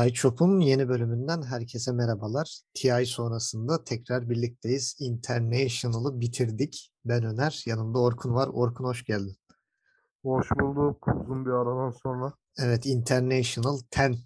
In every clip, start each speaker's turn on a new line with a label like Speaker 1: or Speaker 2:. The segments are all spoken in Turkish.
Speaker 1: Sideshop'un yeni bölümünden herkese merhabalar. TI sonrasında tekrar birlikteyiz. International'ı bitirdik. Ben Öner, yanımda Orkun var. Orkun hoş geldin.
Speaker 2: Hoş bulduk uzun bir aradan sonra.
Speaker 1: Evet, International 10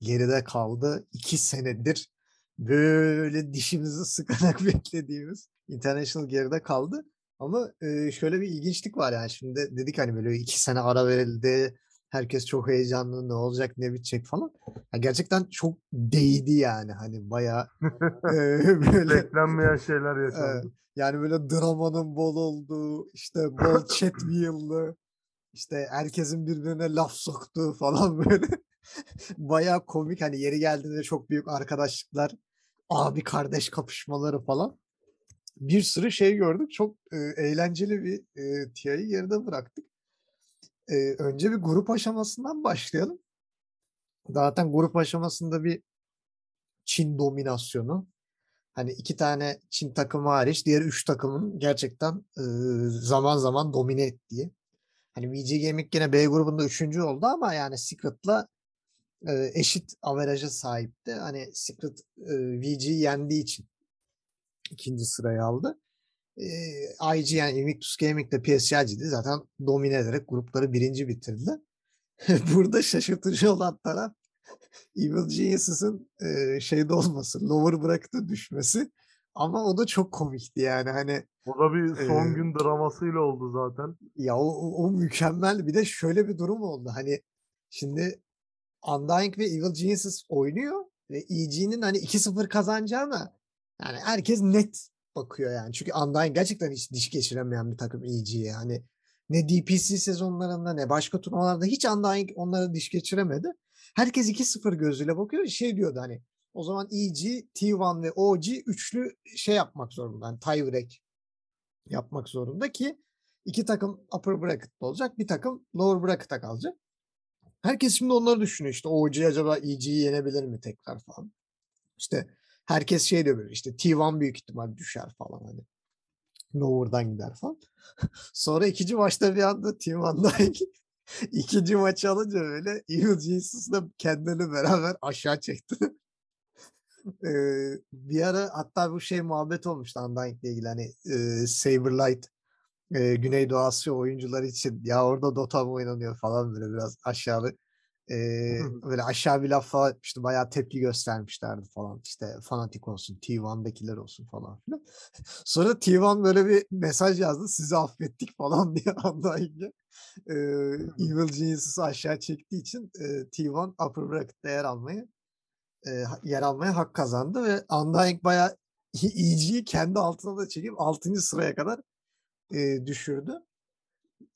Speaker 1: geride kaldı. İki senedir böyle dişimizi sıkarak beklediğimiz International geride kaldı. Ama şöyle bir ilginçlik var yani. Şimdi dedik hani böyle iki sene ara verildi. Herkes çok heyecanlı ne olacak ne bitecek? falan. Ya gerçekten çok değdi yani hani bayağı e, böyle
Speaker 2: Beklenmeyen şeyler
Speaker 1: e,
Speaker 2: yaşandı.
Speaker 1: yani böyle dramanın bol olduğu işte bol chat wheel'lı işte herkesin birbirine laf soktuğu falan böyle. Bayağı komik hani yeri geldiğinde çok büyük arkadaşlıklar abi kardeş kapışmaları falan. Bir sürü şey gördük. Çok e, eğlenceli bir e, TI'yi geride bıraktık. E, önce bir grup aşamasından başlayalım. Zaten grup aşamasında bir Çin dominasyonu. Hani iki tane Çin takımı hariç diğer üç takımın gerçekten e, zaman zaman domine ettiği. Hani VG Gaming yine B grubunda üçüncü oldu ama yani Secret'la e, eşit averaja sahipti. Hani Secret e, VG'yi yendiği için ikinci sırayı aldı. E, IG yani Invictus Gaming de PSG'di zaten domine ederek grupları birinci bitirdi. Burada şaşırtıcı olan taraf Evil Genius'ın e, şeyde olması, lower bracket'a düşmesi. Ama o da çok komikti yani hani
Speaker 2: O da bir son
Speaker 1: e,
Speaker 2: gün dramasıyla oldu zaten.
Speaker 1: ya o, o, o mükemmel. Bir de şöyle bir durum oldu. Hani şimdi Undying ve Evil Geniuses oynuyor ve EG'nin hani 2-0 kazanacağına yani herkes net bakıyor yani. Çünkü Undying gerçekten hiç diş geçiremeyen bir takım EG'ye. Hani ne DPC sezonlarında ne başka turnuvalarda hiç Undying onlara diş geçiremedi. Herkes 2-0 gözüyle bakıyor. Şey diyordu hani o zaman EG, T1 ve OG üçlü şey yapmak zorunda. Yani tie break yapmak zorunda ki iki takım upper bracket'ta olacak. Bir takım lower bracket'a kalacak. Herkes şimdi onları düşünüyor. İşte OG acaba EG'yi yenebilir mi tekrar falan. İşte herkes şey diyor böyle işte T1 büyük ihtimal düşer falan hani. Lower'dan gider falan. Sonra ikinci maçta bir anda T1'dan ikinci maçı alınca böyle Evil Jesus'la kendilerini beraber aşağı çekti. Eee, bir ara hatta bu şey muhabbet olmuştu Undying'le ilgili hani eee Saberlight eee Güneydoğu Asya oyuncuları için ya orada Dota mı oynanıyor falan böyle biraz aşağılı eee, böyle aşağı bir laf falan etmişti. Bayağı tepki göstermişlerdi falan. İşte fanatik olsun, T1'dakiler olsun falan filan. Sonra T1 böyle bir mesaj yazdı. Sizi affettik falan diye Undying'e. Eee Evil Genius'ı aşağı çektiği için eee, T1 upper bracket'te yer almayı ha- yer almaya hak kazandı ve Undying bayağı EG'yi kendi altına da çekip 6. sıraya kadar eee, düşürdü.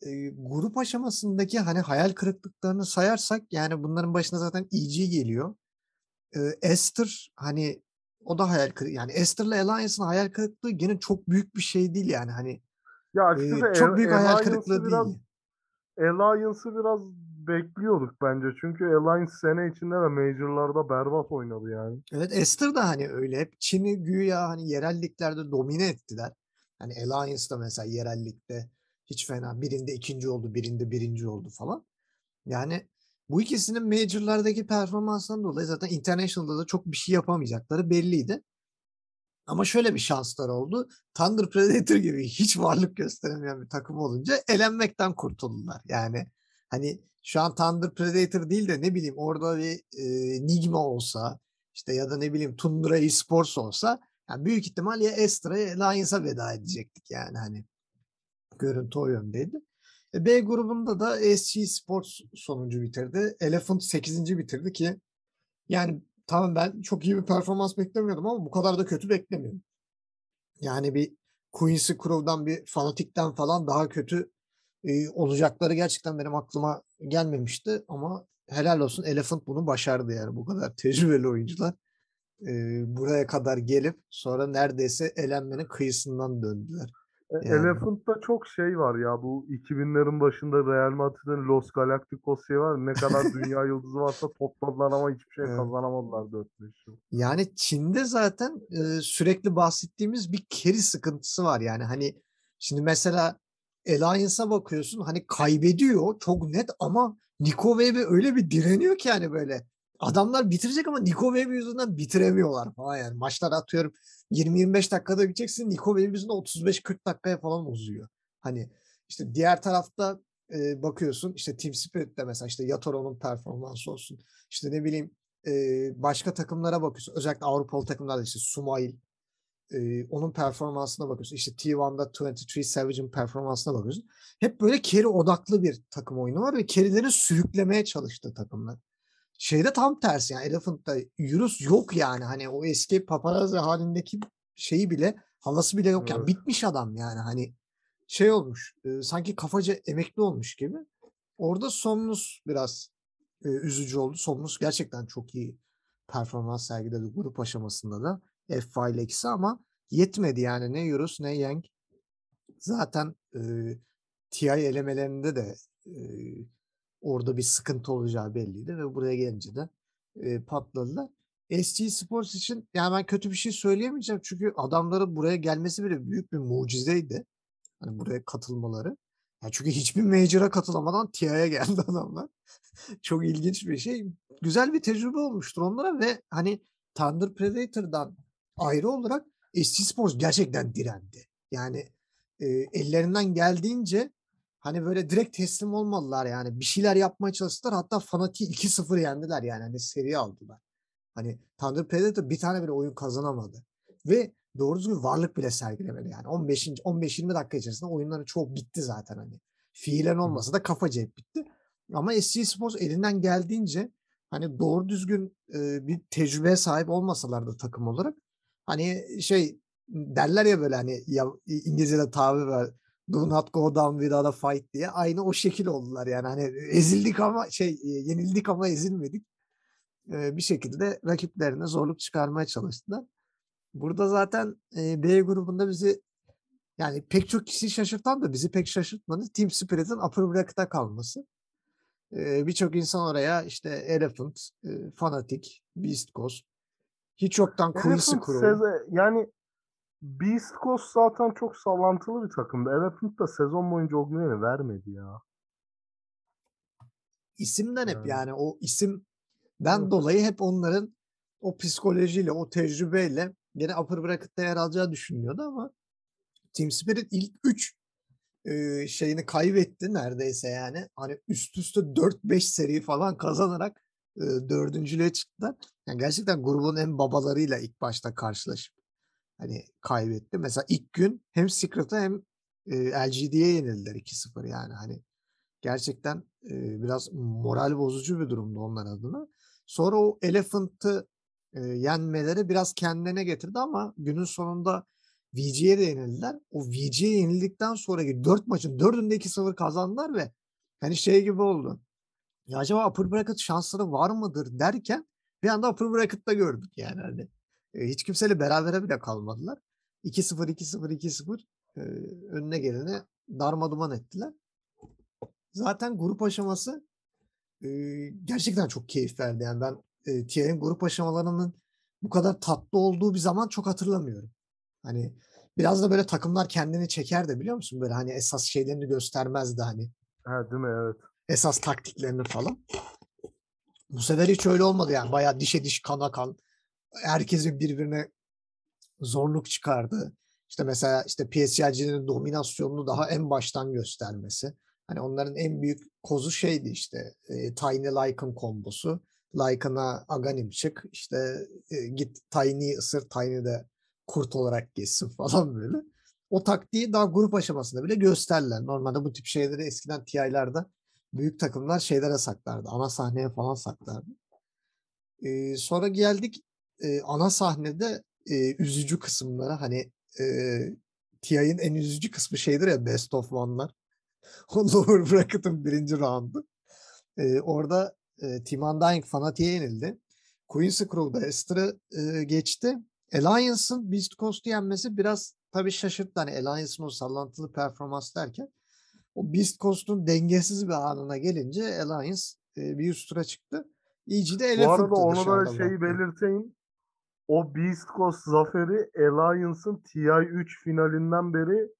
Speaker 1: Eee, grup aşamasındaki hani hayal kırıklıklarını sayarsak yani bunların başına zaten EG geliyor. Eee, Esther hani o da hayal kırıklığı. Yani Esther'la Alliance'ın hayal kırıklığı gene çok büyük bir şey değil yani hani
Speaker 2: Ya
Speaker 1: eee, çok büyük hayal
Speaker 2: Alliance'ı
Speaker 1: kırıklığı
Speaker 2: biraz
Speaker 1: değil.
Speaker 2: Alliance'ı biraz bekliyorduk bence. Çünkü Alliance sene içinde de Major'larda berbat oynadı yani.
Speaker 1: Evet Esther da hani öyle hep Çin'i güya hani yerel liglerde domine ettiler. Hani Alliance da mesela yerel ligde hiç fena. Birinde ikinci oldu, birinde birinci oldu falan. Yani bu ikisinin Major'lardaki performansından dolayı zaten International'da da çok bir şey yapamayacakları belliydi. Ama şöyle bir şanslar oldu. Thunder Predator gibi hiç varlık gösteremeyen bir takım olunca elenmekten kurtuldular. Yani hani şu an Thunder Predator değil de ne bileyim orada bir e, Nigma olsa işte ya da ne bileyim Tundra Esports olsa yani büyük ihtimal ya Astra ya Alliance'a veda edecektik yani hani görüntü o yöndeydi. E, B grubunda da SG Sports sonuncu bitirdi. Elephant 8. bitirdi ki yani tamam ben çok iyi bir performans beklemiyordum ama bu kadar da kötü beklemiyordum. Yani bir Quincy Crew'dan bir Fanatic'ten falan daha kötü e, olacakları gerçekten benim aklıma gelmemişti ama helal olsun Elephant bunu başardı yani bu kadar tecrübeli oyuncular e, buraya kadar gelip sonra neredeyse elenmenin kıyısından döndüler.
Speaker 2: E,
Speaker 1: Yani
Speaker 2: Elephant'ta çok şey var ya bu 2000'lerin başında Real Madrid'in Los Galacticos şey var. Ne kadar dünya yıldızı varsa topladılar ama hiçbir şey
Speaker 1: Evet.
Speaker 2: kazanamadılar 4-5 yıl.
Speaker 1: Yani Çin'de zaten e, sürekli bahsettiğimiz bir carry sıkıntısı var. Yani hani şimdi mesela Alliance'a bakıyorsun hani kaybediyor çok net ama Nico Webe öyle bir direniyor ki hani böyle adamlar bitirecek ama Nico Baby yüzünden bitiremiyorlar falan yani. Maçlar atıyorum 20-25 dakikada gideceksin. Nico Baby yüzünden 35-40 dakikaya falan uzuyor. Hani işte diğer tarafta e, bakıyorsun işte Team Spirit'te mesela işte Yatoro'nun performansı olsun. İşte ne bileyim e, başka takımlara bakıyorsun. Özellikle Avrupalı takımlarda işte Sumail e, onun performansına bakıyorsun. İşte T1'da 23 Savage'ın performansına bakıyorsun. Hep böyle carry odaklı bir takım oyunu var ve carry'leri sürüklemeye çalıştı takımlar. Şeyde tam tersi yani Elephant'ta Yunus yok yani hani o eski paparazzi halindeki şeyi bile havası bile yok yani
Speaker 2: Evet.
Speaker 1: bitmiş adam yani hani şey olmuş e, sanki kafaca emekli olmuş gibi. Orada Somnus biraz e, üzücü oldu. Somnus gerçekten çok iyi performans sergiledi grup aşamasında da F ile ikisi ama yetmedi yani ne Yunus ne Yang. Zaten e, TI elemelerinde de e, orada bir sıkıntı olacağı belliydi ve buraya gelince de e, patladılar. SG Sports için yani ben kötü bir şey söyleyemeyeceğim çünkü adamların buraya gelmesi bile büyük bir mucizeydi. Hani buraya katılmaları. Ya çünkü hiçbir major'a katılamadan TI'ye geldi adamlar. Çok ilginç bir şey. Güzel bir tecrübe olmuştur onlara ve hani Thunder Predator'dan ayrı olarak SG Sports gerçekten direndi. Yani e, ellerinden geldiğince hani böyle direkt teslim olmadılar yani. Bir şeyler yapmaya çalıştılar. Hatta Fanatik'i 2-0 yendiler yani. Hani seri aldılar. Hani Thunder Predator bir tane bile oyun kazanamadı. Ve doğru düzgün varlık bile sergilemedi yani. 15 15-20 dakika içerisinde oyunların çoğu bitti zaten hani. Fiilen olmasa da kafaca hep bitti. Ama SG Sports elinden geldiğince hani doğru düzgün e, bir tecrübeye sahip olmasalar da takım olarak hani şey derler ya böyle hani ya, İngilizce'de tabir var do not go down without a fight diye aynı o şekil oldular yani hani ezildik ama şey e, yenildik ama ezilmedik E, bir şekilde rakiplerine zorluk çıkarmaya çalıştılar. Burada zaten e, B grubunda bizi yani pek çok kişi şaşırtan da bizi pek şaşırtmadı. Team Spirit'in upper bracket'a kalması. E, Birçok insan oraya işte Elephant, e, Fnatic, Beast Coast, hiç yoktan Crew.
Speaker 2: seze- yani Beast Coast zaten çok sallantılı bir takımdı. Elephant da sezon boyunca o güveni vermedi ya.
Speaker 1: isimden hep
Speaker 2: Yani.
Speaker 1: yani o isimden
Speaker 2: Evet.
Speaker 1: dolayı hep onların o psikolojiyle, o tecrübeyle gene upper bracket'ta yer alacağı düşünülüyordu ama Team Spirit ilk 3 şeyini kaybetti neredeyse yani. Hani üst üste 4-5 seri falan kazanarak e, dördüncülüğe çıktılar. Yani gerçekten grubun en babalarıyla ilk başta karşılaşıp hani kaybetti. Mesela ilk gün hem Secret'a hem e, LGD'ye yenildiler 2-0 yani hani gerçekten e, biraz moral bozucu bir durumdu onlar adına. Sonra o Elephant'ı e, yenmeleri biraz kendine getirdi ama günün sonunda VG'ye de yenildiler. O VG'ye yenildikten sonraki 4 maçın 4'ünde 2-0 kazandılar ve hani şey gibi oldu. Ya acaba upper bracket şansları var mıdır derken bir anda upper bracket'ta gördük yani hani. Hiç kimseyle berabere bile kalmadılar. 2-0 2-0 2-0 e, önüne geleni darmaduman ettiler. Zaten grup aşaması gerçekten çok keyif verdi. Yani ben TIA'nin grup aşamalarının bu kadar tatlı olduğu bir zaman çok hatırlamıyorum. Hani biraz da böyle takımlar kendini çeker de biliyor musun? Böyle hani esas şeylerini göstermezdi hani.
Speaker 2: Ha değil mi? Evet.
Speaker 1: Esas taktiklerini falan. Bu sefer hiç öyle olmadı yani. Bayağı dişe diş kana kan. Herkesin birbirine zorluk çıkardı. İşte mesela işte PSG'nin dominasyonunu daha en baştan göstermesi. Hani onların en büyük kozu şeydi işte e, Tiny Lycan kombosu. Lycan'a Aghanim çık işte e, git Tiny'yi ısır Tiny de kurt olarak geçsin falan böyle. O taktiği daha grup aşamasında bile gösterdiler. Normalde bu tip şeyleri eskiden TI'larda büyük takımlar şeylere saklardı. Ana sahneye falan saklardı. E, sonra geldik e, ana sahnede e, üzücü kısımlara hani e, TI'nin en üzücü kısmı şeydir ya Best of One'lar. O lower bracket'ın birinci roundu. E, orada e, Team Undying Fnatic'e yenildi. Quincy Crew'da Ester'ı e, geçti. Alliance'ın Beast Coast'u yenmesi biraz tabii şaşırttı. Hani Alliance'ın o sallantılı performans derken o Beast Coast'un dengesiz bir anına gelince Alliance e, bir üst tura çıktı. EG de
Speaker 2: Bu arada onu da şeyi belirteyim. O Beast Coast zaferi Alliance'ın TI3 finalinden beri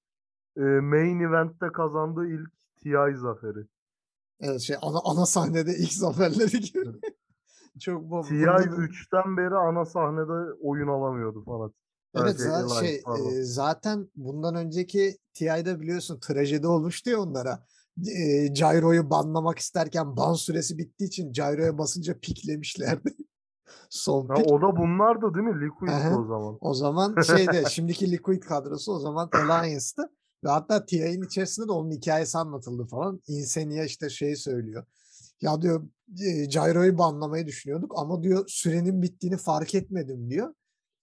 Speaker 2: e, main event'te kazandığı ilk TI zaferi.
Speaker 1: Evet şey ana, ana sahnede ilk zaferleri gibi. Çok bu
Speaker 2: TI
Speaker 1: bunda da
Speaker 2: 3'ten beri ana sahnede oyun alamıyordu. Eee,
Speaker 1: Evet,
Speaker 2: şey,
Speaker 1: za
Speaker 2: Alliance
Speaker 1: şey, eee, zaten bundan önceki TI'de biliyorsun trajedi olmuştu ya onlara. Eee, Gyro'yu banlamak isterken ban süresi bittiği için Gyro'ya basınca piklemişlerdi. Son
Speaker 2: Ha,
Speaker 1: pik.
Speaker 2: o da bunlardı değil mi?
Speaker 1: Hı.
Speaker 2: o zaman.
Speaker 1: O zaman şeyde şimdiki Liquid kadrosu o zaman Alliance'tı ve hatta TI'nin içerisinde de onun hikâyesi anlatıldı falan. Insania işte şeyi söylüyor. Ya diyor, eee, Gyro'yu banlamayı düşünüyorduk ama diyor sürenin bittiğini fark etmedim diyor.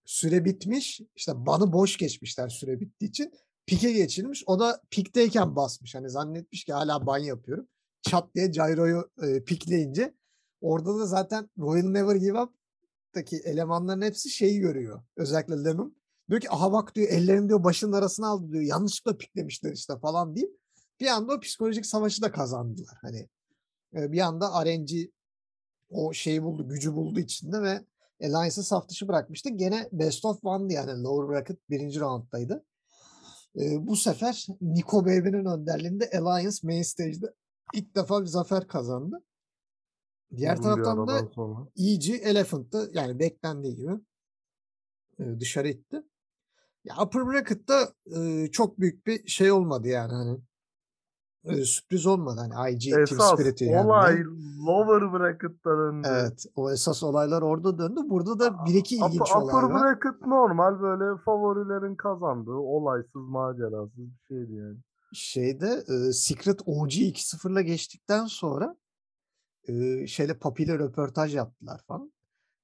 Speaker 1: Süre bitmiş, işte ban'ı boş geçmişler süre bittiği için. Pik'e geçilmiş. O da pikteyken basmış. Hani zannetmiş ki hâlâ ban yapıyorum. Çat diye Gyro'yu, eee, pikleyince orada da zaten Royal Never Give Up'taki elemanların hepsi şeyi görüyor. Özellikle Lemon. Diyor ki aha bak diyor ellerini diyor başının arasına aldı diyor. Yanlışlıkla piklemişler işte falan deyip bir anda o psikolojik savaşı da kazandılar. Hani, eee, bir anda RNG o şeyi buldu, gücü buldu içinde ve Alliance'ı saf dışı bırakmıştı. Gene best of one'dı yani lower bracket 1. raunddaydı. Eee, bu sefer Niko Baby'nin önderliğinde Alliance main stage'de ilk defa bir zafer kazandı. Diğer
Speaker 2: Uzun bir
Speaker 1: taraftan da. EG Elephant'tı. Yani beklendiği gibi. Eee, dışarı itti. Ya upper bracket'ta, ııı, çok büyük bir şey olmadı yani hani. Eee, sürpriz olmadı hani IG Team
Speaker 2: Esas
Speaker 1: Spirit'i
Speaker 2: olay
Speaker 1: yenme.
Speaker 2: lower bracket'ta döndü.
Speaker 1: Evet, o esas olaylar orada döndü. Burada da 1-2
Speaker 2: upper
Speaker 1: ilginç olay
Speaker 2: upper
Speaker 1: var.
Speaker 2: bracket normal böyle favorilerin kazandığı olaysız, macerasız bir şeydi yani.
Speaker 1: Şeyde, ııı, Secret OG 2-0'la geçtikten sonra, ııı, şeyle Papi ile röportaj yaptılar falan.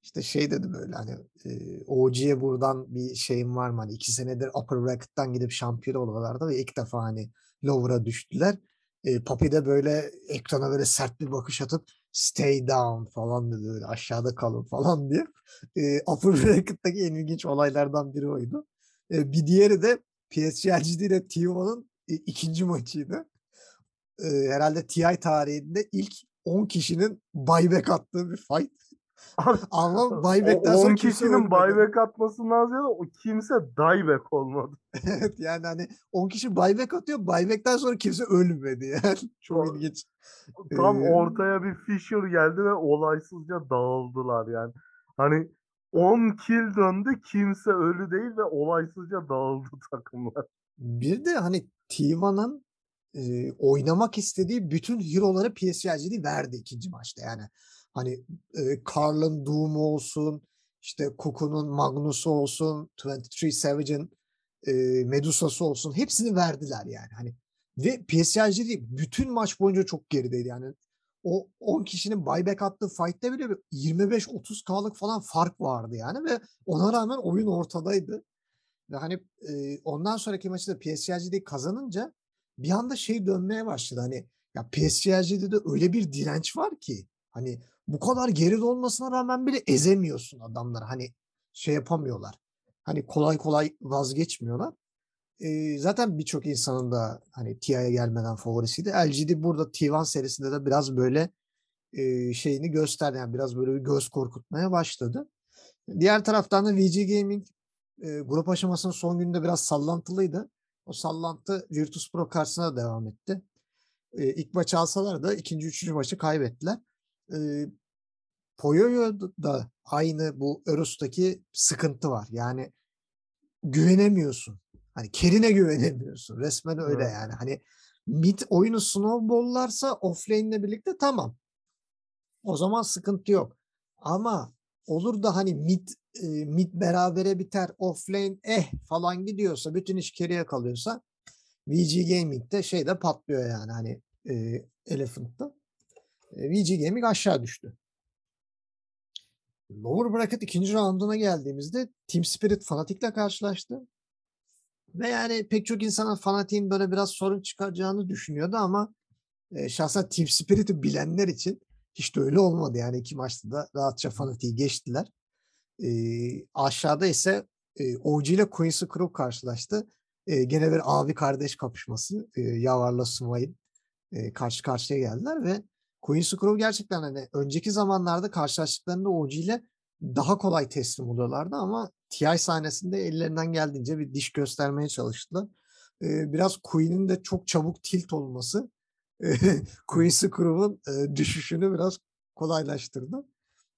Speaker 1: İşte şey dedi böyle hani, eee, OG'ye buradan bir şeyim var mı? Hani 2 senedir upper bracket'tan gidip şampiyon oluyorlardı ve ilk defa hani lower'a düştüler. Eee, Papi de böyle ekrana böyle sert bir bakış atıp "Stay down" falan dedi böyle aşağıda kalın falan diye. Eee, upper bracket'taki en ilginç olaylardan biri oydu. Eee, bir diğeri de PSG LGD ile T1'ın, eee, 2. maçıydı. Eee, herhâlde TI tarihinde ilk 10 kişinin buyback attığı bir fight.
Speaker 2: Abi o
Speaker 1: buyback'ten
Speaker 2: 10
Speaker 1: sonra kimse
Speaker 2: kişinin
Speaker 1: ölmedi.
Speaker 2: buyback atmasından ziyade o kimse dieback olmadı.
Speaker 1: Evet, yani hani 10 kişi buyback atıyor. Buyback'ten sonra kimse ölmedi yani. Çok ilginç.
Speaker 2: tam
Speaker 1: Eee
Speaker 2: ortaya bir fissure geldi ve olaysızca dağıldılar yani. Hani 10 kill döndü, kimse ölü değil ve olaysızca dağıldı takımlar.
Speaker 1: Bir de hani T1'ın, oynamak istediği bütün hero'ları PSG LGD verdi 2. maçta yani. Hani, eee, Karl'ın Doom'u olsun, işte Kuku'nun Magnus'u olsun, 23 Savage'ın, eee, Medusa'sı olsun hepsini verdiler yani hani. Ve PSG bütün maç boyunca çok gerideydi yani. O 10 kişinin buyback attığı fight'ta bile bir 25-30K'lık falan fark vardı yani ve ona rağmen oyun ortadaydı. Ve hani, eee, ondan sonraki maçı da PSG LGD kazanınca bir anda şey dönmeye başladı hani ya PSG LGD'de öyle bir direnç var ki hani bu kadar geride olmasına rağmen bile ezemiyorsun adamları. Hani şey yapamıyorlar. Hani kolay kolay vazgeçmiyorlar. Eee, zaten birçok insanın da hani TI'ye gelmeden favorisiydi. LGD burada T1 serisinde de biraz böyle, eee, şeyini gösterdi. Yani biraz böyle bir göz korkutmaya başladı. Diğer taraftan da VG Gaming, eee, grup aşamasının son gününde biraz sallantılıydı. O sallantı Virtus.pro karşısına da devam etti. Eee, ilk maçı alsalar da 2. 3. maçı kaybettiler. Eee, Poyoyo'da da aynı bu Euros'taki sıkıntı var. Yani güvenemiyorsun. Hani Kerin'e güvenemiyorsun. Resmen öyle
Speaker 2: Evet.
Speaker 1: yani. Hani mid oyunu snowball'larsa offlane'le birlikte tamam. O zaman sıkıntı yok. Ama olur da hani mid, eee, mid berabere biter, offlane eh falan gidiyorsa, bütün iş carry'e kalıyorsa VG Gaming'de şeyde patlıyor yani hani, eee, Elephant'ta. Eee, VG Gaming aşağı düştü. Lower bracket 2. raunduna geldiğimizde Team Spirit Fnatic'le karşılaştı. Ve yani pek çok insan Fnatic'in böyle biraz sorun çıkaracağını düşünüyordu ama, eee, şahsen Team Spirit'i bilenler için hiç de öyle olmadı. Yani 2 maçta da rahatça Fnatic'i geçtiler. Eee, aşağıda ise, eee, OG ile Quincy Crew karşılaştı. Eee, gene bir abi kardeş kapışması. Eee, Yavar'la Swain, eee, karşı karşıya geldiler ve Quincy Crew gerçekten hani önceki zamanlarda karşılaştıklarında OG ile daha kolay teslim oluyorlardı ama TI sahnesinde ellerinden geldiğince bir diş göstermeye çalıştılar. Eee, biraz Queen'in de çok çabuk tilt olması, Quincy Crew'un, eee, düşüşünü biraz kolaylaştırdı.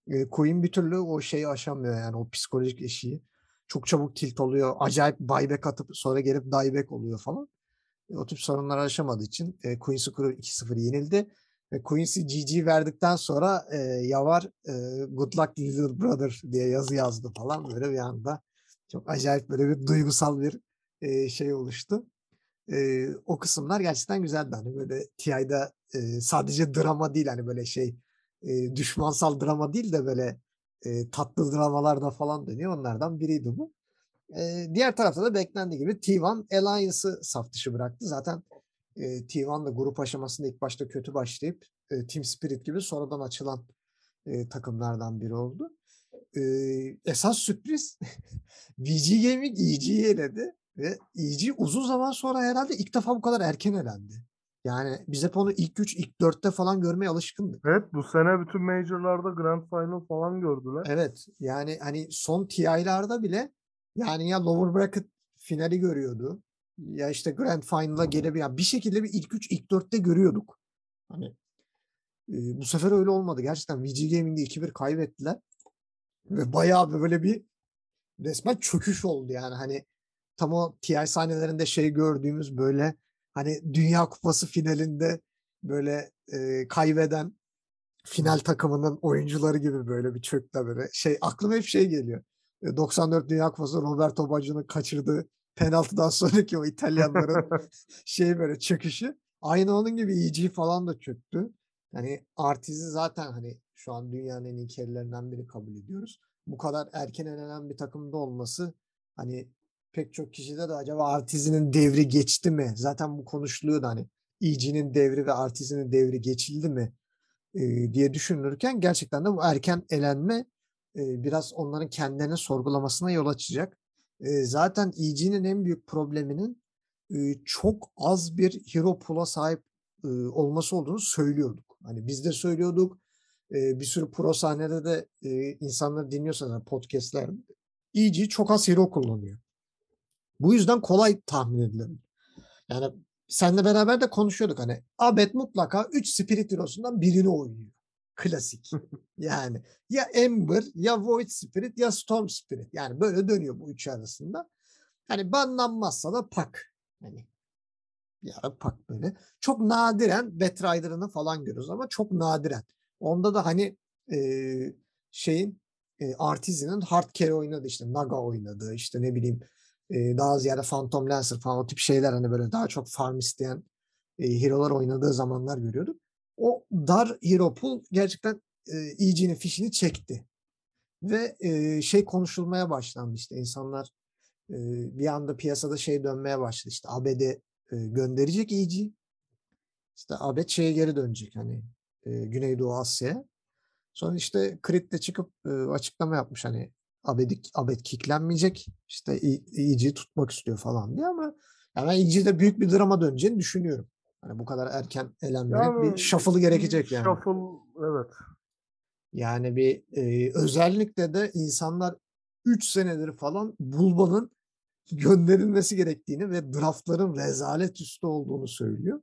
Speaker 1: Eee, Queen bir türlü o şeyi aşamıyor yani o psikolojik eşiği. Çok çabuk tilt oluyor. Acayip buyback atıp sonra gelip dieback oluyor falan. E, o tip sorunları aşamadığı için e, Quincy Crew 2-0 yenildi. Ve Quincy GG verdikten sonra e, Yavar e, Good Luck Little Brother diye yazı yazdı falan. Böyle bir anda çok acayip böyle bir duygusal bir e, şey oluştu. E, o kısımlar gerçekten güzeldi. Hani böyle TI'da e, sadece drama değil hani böyle şey e, düşmansal drama değil de böyle e, tatlı dramalarda falan dönüyor. Onlardan biriydi bu. E, diğer tarafta da beklendiği gibi T1 Alliance'ı saf dışı bıraktı. Zaten e, T1 da grup aşamasında ilk başta kötü başlayıp e, Team Spirit gibi sonradan açılan e, takımlardan biri oldu. E, esas sürpriz VG Gaming EG'yi eledi ve EG uzun zaman sonra herhalde ilk defa bu kadar erken elendi. Yani biz hep onu ilk 3, ilk 4'te falan görmeye alışkındık.
Speaker 2: Evet bu sene bütün Major'larda Grand Final falan gördüler.
Speaker 1: Evet yani hani son TI'larda bile yani ya lower bracket finali görüyordu ya işte Grand Final'a gelebilen bir şekilde bir ilk 3 ilk 4'te görüyorduk. Hani e, bu sefer öyle olmadı. Gerçekten VG Gaming'de 2-1 kaybettiler. Ve bayağı böyle bir resmen çöküş oldu yani. Hani tam o TI sahnelerinde şey gördüğümüz böyle hani Dünya Kupası finalinde böyle e, kaybeden final takımının oyuncuları gibi böyle bir çökte böyle şey aklıma hep şey geliyor. 94 Dünya Kupası Roberto Baggio'nun kaçırdığı penaltıdan sonraki o İtalyanların şey böyle çöküşü. Aynı onun gibi EG falan da çöktü. Yani Artiz'i zaten hani şu an dünyanın en iyi carry'lerinden biri kabul ediyoruz. Bu kadar erken elenen bir takımda olması hani pek çok kişide de acaba Artiz'in devri geçti mi? Zaten bu konuşuluyordu hani EG'nin devri ve Artiz'in devri geçildi mi? E, diye düşünülürken gerçekten de bu erken elenme e, biraz onların kendilerini sorgulamasına yol açacak. E, zaten EG'nin en büyük probleminin e, çok az bir hero pool'a sahip e, olması olduğunu söylüyorduk. Hani biz de söylüyorduk. E, bir sürü pro sahnede de e, insanları dinliyorsanız yani podcastler EG çok az hero kullanıyor. Bu yüzden kolay tahmin edilebilir. Yani senle beraber de konuşuyorduk hani Abed mutlaka 3 Spirit Hero'sundan birini oynuyor. Klasik. yani ya Ember ya Void Spirit ya Storm Spirit. Yani böyle dönüyor bu üçü arasında. Hani banlanmazsa da Pak. Hani ya Pak böyle. Çok nadiren Batrider'ını falan görüyoruz ama çok nadiren. Onda da hani e, şeyin e, Artisan'ın hard carry oynadı işte Naga oynadı işte ne bileyim e, daha ziyade Phantom Lancer falan o tip şeyler hani böyle daha çok farm isteyen e, hero'lar oynadığı zamanlar görüyorduk. O dar hero pool gerçekten e, EG'nin fişini çekti. Ve e, şey konuşulmaya başlandı işte insanlar e, bir anda piyasada şey dönmeye başladı işte ABD e, gönderecek EG işte ABD şeye geri dönecek hani e, Güneydoğu Asya'ya. Sonra işte Crit de çıkıp e, açıklama yapmış hani Abed, Abed kicklenmeyecek. İşte EG'yi tutmak istiyor falan diye ama yani ben EG'de büyük bir drama döneceğini düşünüyorum. Hani bu kadar erken elenmemek
Speaker 2: Yani
Speaker 1: bir shuffle gerekecek yani.
Speaker 2: Shuffle evet.
Speaker 1: Yani bir e, özellikle de insanlar 3 senedir falan Bulba'nın gönderilmesi gerektiğini ve draftların rezalet üstü olduğunu söylüyor.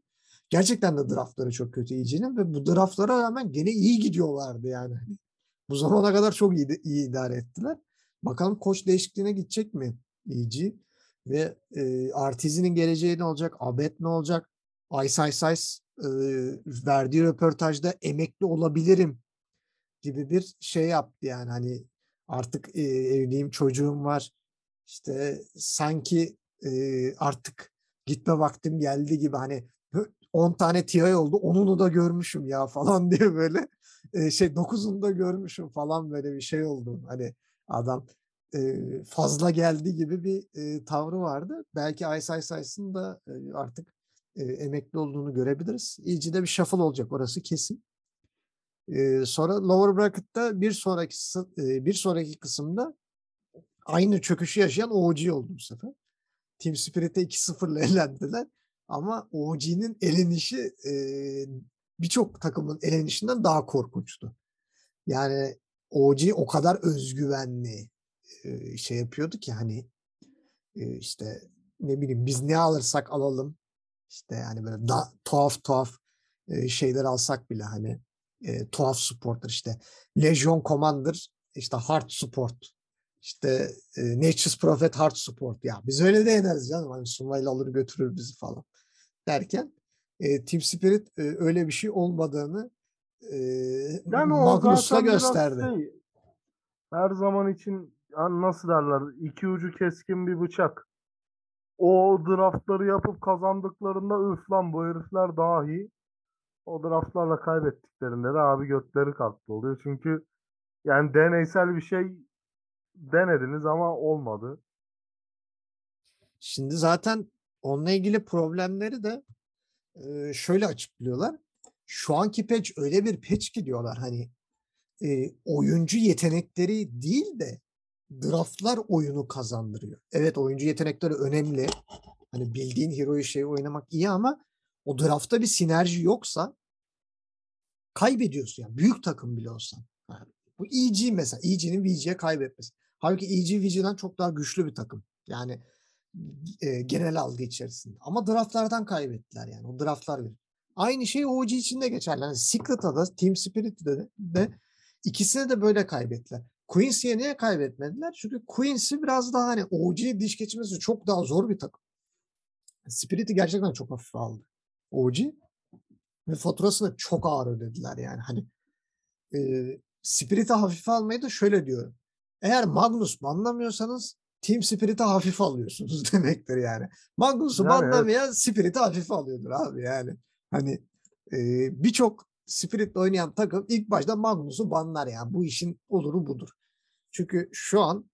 Speaker 1: Gerçekten de draftları çok kötü EG'nin ve bu draftlara rağmen gene iyi gidiyorlardı yani. Bu zamana kadar çok iyi, iyi idare ettiler. Bakalım koç değişikliğine gidecek mi EG? Ve e, Artizi'nin geleceği ne olacak? Abed ne olacak? Ice Ice Ice e, verdiği röportajda emekli olabilirim gibi bir şey yaptı yani hani artık e, evliyim çocuğum var işte sanki e, artık gitme vaktim geldi gibi hani 10 tane TI oldu onunu da görmüşüm ya falan diye böyle şey 9'unu da görmüşüm falan böyle bir şey oldu hani adam e, fazla geldi gibi bir e, tavrı vardı belki Ice Ice Ice'ın da e, artık e, emekli olduğunu görebiliriz. İyice bir shuffle olacak orası kesin. E, sonra lower bracket'ta bir sonraki e, bir sonraki kısımda aynı çöküşü yaşayan OG oldu bu sefer. Team Spirit'e 2-0'la elendiler. Ama OG'nin elenişi e, birçok takımın elenişinden daha korkunçtu. Yani OG o kadar özgüvenli e, şey yapıyordu ki hani e, işte ne bileyim biz ne alırsak alalım işte yani böyle da, tuhaf tuhaf e, şeyler alsak bile hani eee, tuhaf sportlar işte. Legion Commander işte hard sport. İşte, eee, Nature's Prophet hard sport. Ya biz öyle de yeneriz canım. Hani Summayla alır götürür bizi falan derken, eee, Team Spirit, eee, öyle bir şey olmadığını, eee,
Speaker 2: Yani
Speaker 1: Magnus'la gösterdi.
Speaker 2: şey, her zaman için nasıl derler, iki ucu keskin bir bıçak. O draftları yapıp kazandıklarında üf lan bu herifler daha iyi. O draftlarla kaybettiklerinde de abi götleri kalktı oluyor. Çünkü yani deneysel bir şey denediniz ama olmadı.
Speaker 1: Şimdi zaten onunla ilgili problemleri de, eee, şöyle açıklıyorlar. Şu anki patch öyle bir patch ki diyorlar hani, eee, oyuncu yetenekleri değil de draft'lar oyunu kazandırıyor. Evet, oyuncu yetenekleri önemli. Hani bildiğin hero'yu şey oynamak iyi ama o draft'ta bir sinerji yoksa kaybediyorsun yani büyük takım bile olsan. Yani bu EG mesela. EG'nin VG'ye kaybetmesi. Hâlbuki EG VG'den çok daha güçlü bir takım. Yani, eee, genel algı içerisinde ama draft'lardan kaybettiler yani. O draft'lar bir. Aynı şey OG için de geçerli. Hani Secret'a da Team Spirit'te de de ikisine de böyle kaybettiler. Quincy'ye niye kaybetmediler? Çünkü Quincy biraz daha hani OG'ye diş geçirmesi çok daha zor bir takım. Spirit'i gerçekten çok hafife aldı OG ve faturasını çok ağır ödediler yani. Hani, eee, Spirit'i hafife almayı da şöyle diyorum. Eğer Magnus banlamıyorsanız Team Spirit'i hafife alıyorsunuz demektir yani. Magnus'u
Speaker 2: Yani evet.
Speaker 1: banlamayan Spirit'i hafife alıyordur abi yani. Hani, eee, birçok Spirit'le oynayan takım ilk başta Magnus'u banlar yani. Bu işin oluru budur. Çünkü şu an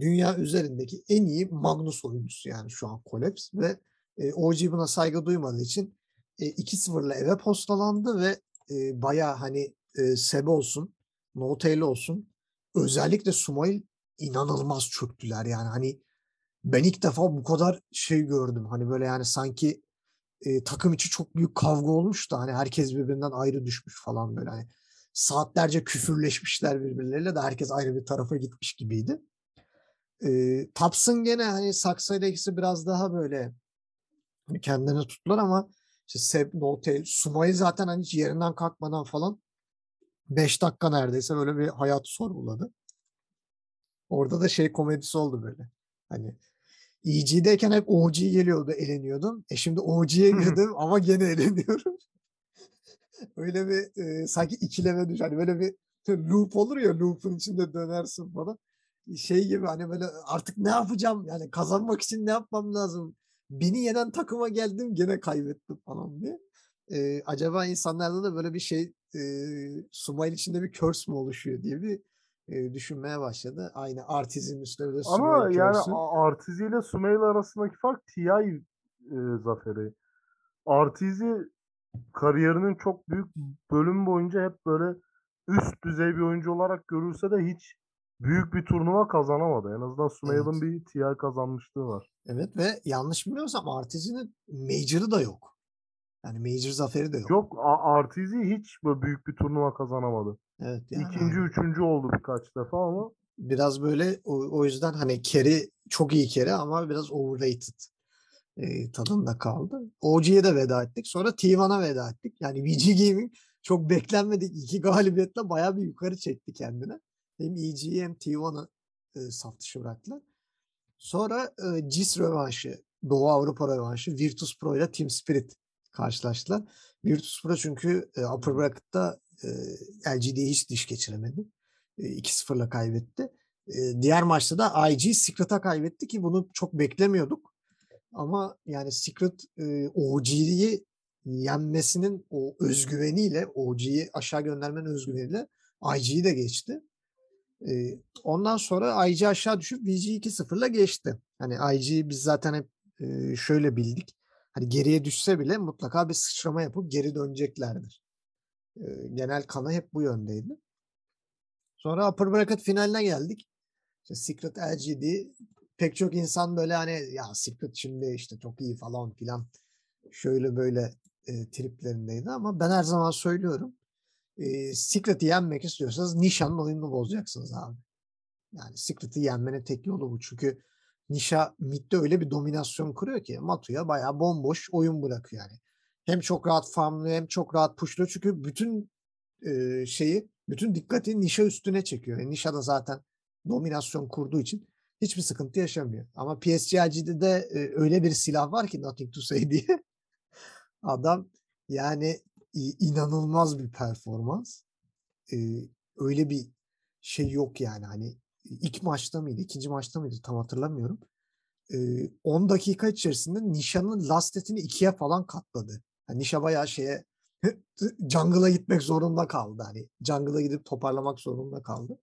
Speaker 1: dünya üzerindeki en iyi Magnus oyuncusu yani şu an Collapse ve, eee, OG buna saygı duymadığı için, eee, 2-0'la eve postalandı ve, eee, bayağı hani, eee, Seb olsun, N.O.Tail olsun, özellikle Sumail inanılmaz çöktüler yani. Hani ben ilk defa bu kadar şey gördüm. Hani böyle yani sanki, eee, takım içi çok büyük kavga olmuş da hani herkes birbirinden ayrı düşmüş falan böyle hani. Saatlerce küfürleşmişler birbirleriyle de herkes ayrı bir tarafa gitmiş gibiydi. Eee, Tops'ın gene hani saksıyla ikisi biraz daha böyle hani kendilerini tuttular ama işte Seb, N.O.Tail, Sumail zaten hani hiç yerinden kalkmadan falan 5 dakika neredeyse böyle bir hayatı sorguladı. Orada da şey komedisi oldu böyle. Hani EG'deyken hep OG geliyordu, eleniyordum. E şimdi OG'ye girdim ama gene eleniyorum. Öyle bir, eee, sanki ikileme düş hani böyle bir loop olur ya, loop'un içinde dönersin falan. Şey gibi hani böyle artık ne yapacağım yani kazanmak için ne yapmam lazım? Beni yenen takıma geldim gene kaybettim falan diye. Eee, acaba insanlarda da böyle bir şey, eee, Sumail içinde bir curse mü oluşuyor diye bir, eee, düşünmeye başladı. Aynı Artiz'in üstüne de
Speaker 2: Ama
Speaker 1: Sumail
Speaker 2: yani Artizi ile Sumail arasındaki fark TI, eee, zaferi. Artizi kariyerinin çok büyük bölümü boyunca hep böyle üst düzey bir oyuncu olarak görülse de hiç büyük bir turnuva kazanamadı. En azından Sumail'in
Speaker 1: Evet.
Speaker 2: bir TI kazanmışlığı var.
Speaker 1: Evet ve yanlış bilmiyorsam Artiz'in Major'ı da yok. Yani Major zaferi de yok.
Speaker 2: Yok Artizi hiç böyle büyük bir turnuva kazanamadı.
Speaker 1: Evet yani
Speaker 2: 2'nci,
Speaker 1: hani
Speaker 2: 3'üncü oldu birkaç defa ama
Speaker 1: biraz böyle o o yüzden hani carry çok iyi carry ama biraz overrated, eee, tadında kaldı. OG'ye de veda ettik. Sonra T1'a veda ettik. Yani VG Gaming çok beklenmedik 2 galibiyetle bayağı bir yukarı çekti kendini. Hem EG'yi hem T1'ı, eee, saf dışı bıraktılar. Sonra, eee, GIS rövanşı, Doğu Avrupa rövanşı Virtus Pro ile Team Spirit karşılaştılar. Virtus Pro çünkü, eee, Upper Bracket'ta, LGD'ye hiç diş geçiremedi. Eee, 2-0'la kaybetti. Diğer maçta da IG Secret'a kaybetti ki bunu çok beklemiyorduk. Ama yani Secret, OG'yi yenmesinin o özgüveniyle, OG'yi aşağı göndermenin özgüveniyle IG'yi de geçti. Ondan sonra IG aşağı düşüp VG'yi 2-0'la geçti. Hani IG'yi biz zaten hep, şöyle bildik. Hani geriye düşse bile mutlaka bir sıçrama yapıp geri döneceklerdir. Genel kanı hep bu yöndeydi. Sonra Upper Bracket finaline geldik. İşte Secret, LGD pek çok insan böyle hani ya Secret şimdi işte çok iyi falan filan şöyle böyle, eee, triplerindeydi ama ben her zaman söylüyorum. Eee, Secret'i yenmek istiyorsanız Nisha'nın oyununu bozacaksınız abi. Yani Secret'i yenmenin tek yolu bu. Çünkü Nisha mid'de öyle bir dominasyon kuruyor ki Matu'ya bayağı bomboş oyun bırakıyor yani. Hem çok rahat farmlıyor hem çok rahat push'luyor. Çünkü bütün e, şeyi bütün dikkati Nişa üstüne çekiyor. Yani Nişa da zaten dominasyon kurduğu için hiçbir sıkıntı yaşamıyor. Ama PSG'de de e, öyle bir silah var ki Nothing to Say diye. Adam yani inanılmaz bir performans. E, öyle bir şey yok yani hani ilk maçta mıydı, ikinci maçta mıydı tam hatırlamıyorum. E, 10 dakika içerisinde Nişan'ın lastetini ikiye falan katladı. Yani Nişa bayağı şeye jungle'a gitmek zorunda kaldı. Hani jungle'a gidip toparlamak zorunda kaldı.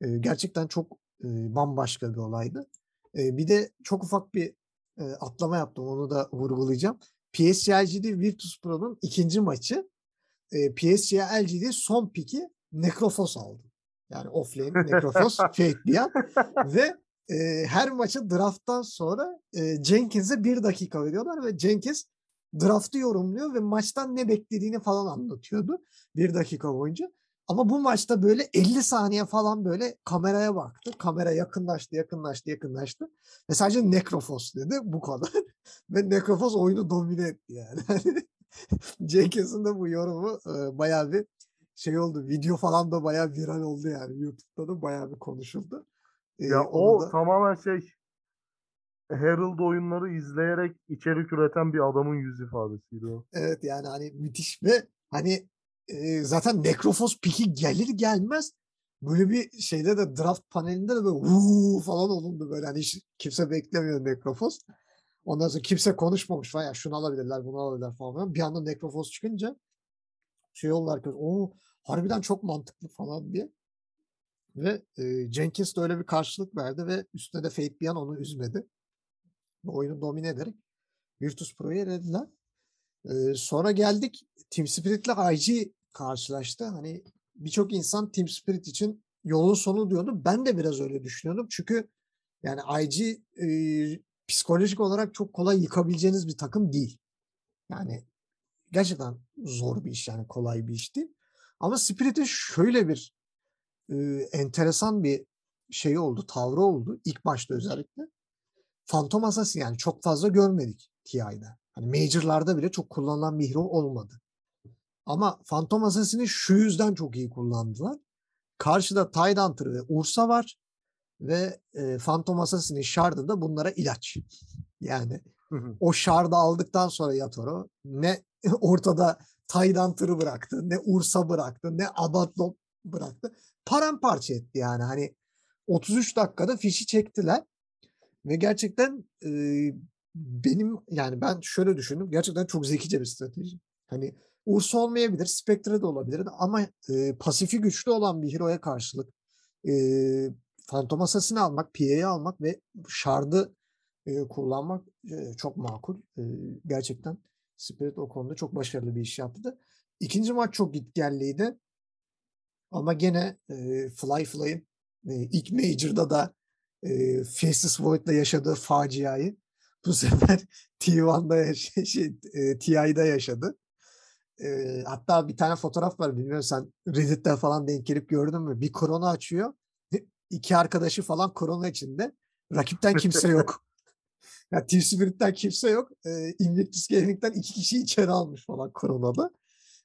Speaker 1: E, gerçekten çok e, bambaşka bir olaydı. E, bir de çok ufak bir e, atlama yaptım. Onu da vurgulayacağım. PSG LGD Virtus Pro'nun ikinci maçı e, PSG LGD son piki Necrofos aldı. Yani offlane Necrofos an. Ve e, her maçı drafttan sonra e, Jenkins'e bir dakika veriyorlar ve Jenkins draftı yorumluyor ve maçtan ne beklediğini falan anlatıyordu bir dakika boyunca. Ama bu maçta böyle 50 saniye falan böyle kameraya baktı. Kamera yakınlaştı, yakınlaştı, yakınlaştı. Ve sadece Necrofos dedi bu kadar. ve Necrofos oyunu domine etti yani. Jenkins'in de bu yorumu e, bayağı bir şey oldu. Video falan da bayağı viral oldu yani. YouTube'da da bayağı bir konuşuldu.
Speaker 2: E, ya o da... tamamen şey Herald oyunları izleyerek içerik üreten bir adamın yüz ifadesiydi o.
Speaker 1: Evet yani hani müthiş ve hani e, zaten Necrofos piki gelir gelmez böyle bir şeyde de draft panelinde de böyle uuu falan olundu böyle hani hiç kimse beklemiyor Necrofos. Ondan sonra kimse konuşmamış falan ya şunu alabilirler bunu alabilirler falan. Bir anda Necrofos çıkınca şey oldular ki o harbiden çok mantıklı falan diye. Ve e, Jenkins de öyle bir karşılık verdi ve üstüne de Fate bir an onu üzmedi. Oyunu domine ederek Virtus Pro'yu elediler. E, sonra geldik Team Spirit'le IG karşılaştı. Hani birçok insan Team Spirit için yolun sonu diyordu. Ben de biraz öyle düşünüyordum. Çünkü yani IG e, psikolojik olarak çok kolay yıkabileceğiniz bir takım değil. Yani gerçekten zor bir iş yani kolay bir iş değil. Ama Spirit'in şöyle bir e, enteresan bir şey oldu, tavrı oldu ilk başta özellikle. Phantom Assassin yani çok fazla görmedik TI'de. Hani Major'larda bile çok kullanılan bir hero olmadı. Ama Phantom Assassin'i şu yüzden çok iyi kullandılar. Karşıda Tidehunter ve Ursa var ve e, Phantom Assassin'in şardı da bunlara ilaç. Yani o şardı aldıktan sonra Yatoro ne ortada Tidehunter'ı bıraktı, ne Ursa bıraktı, ne Abaddon bıraktı. Paramparça etti yani. Hani 33 dakikada fişi çektiler. Ve gerçekten e, benim yani ben şöyle düşündüm. Gerçekten çok zekice bir strateji. Hani Ursa olmayabilir, Spectre de olabilir ama e, pasifi güçlü olan bir hero'ya karşılık e, Phantom Assassin'i almak, PA'yı almak ve Shard'ı e, kullanmak e, çok makul. E, gerçekten Spirit o konuda çok başarılı bir iş yaptı. İkinci maç çok gitgelliydi. Ama gene e, Fly Fly'ın e, ilk Major'da da e, Faceless Void'la yaşadığı faciayı bu sefer T1'da yaş- şey, e, TI'da yaşadı. E, hatta bir tane fotoğraf var bilmiyorum sen Reddit'te falan denk gelip gördün mü? Bir korona açıyor. iki arkadaşı falan korona içinde. Rakipten kimse yok. yani Team Spirit'ten kimse yok. E, Invictus Gaming'den iki kişi içeri almış falan koronada.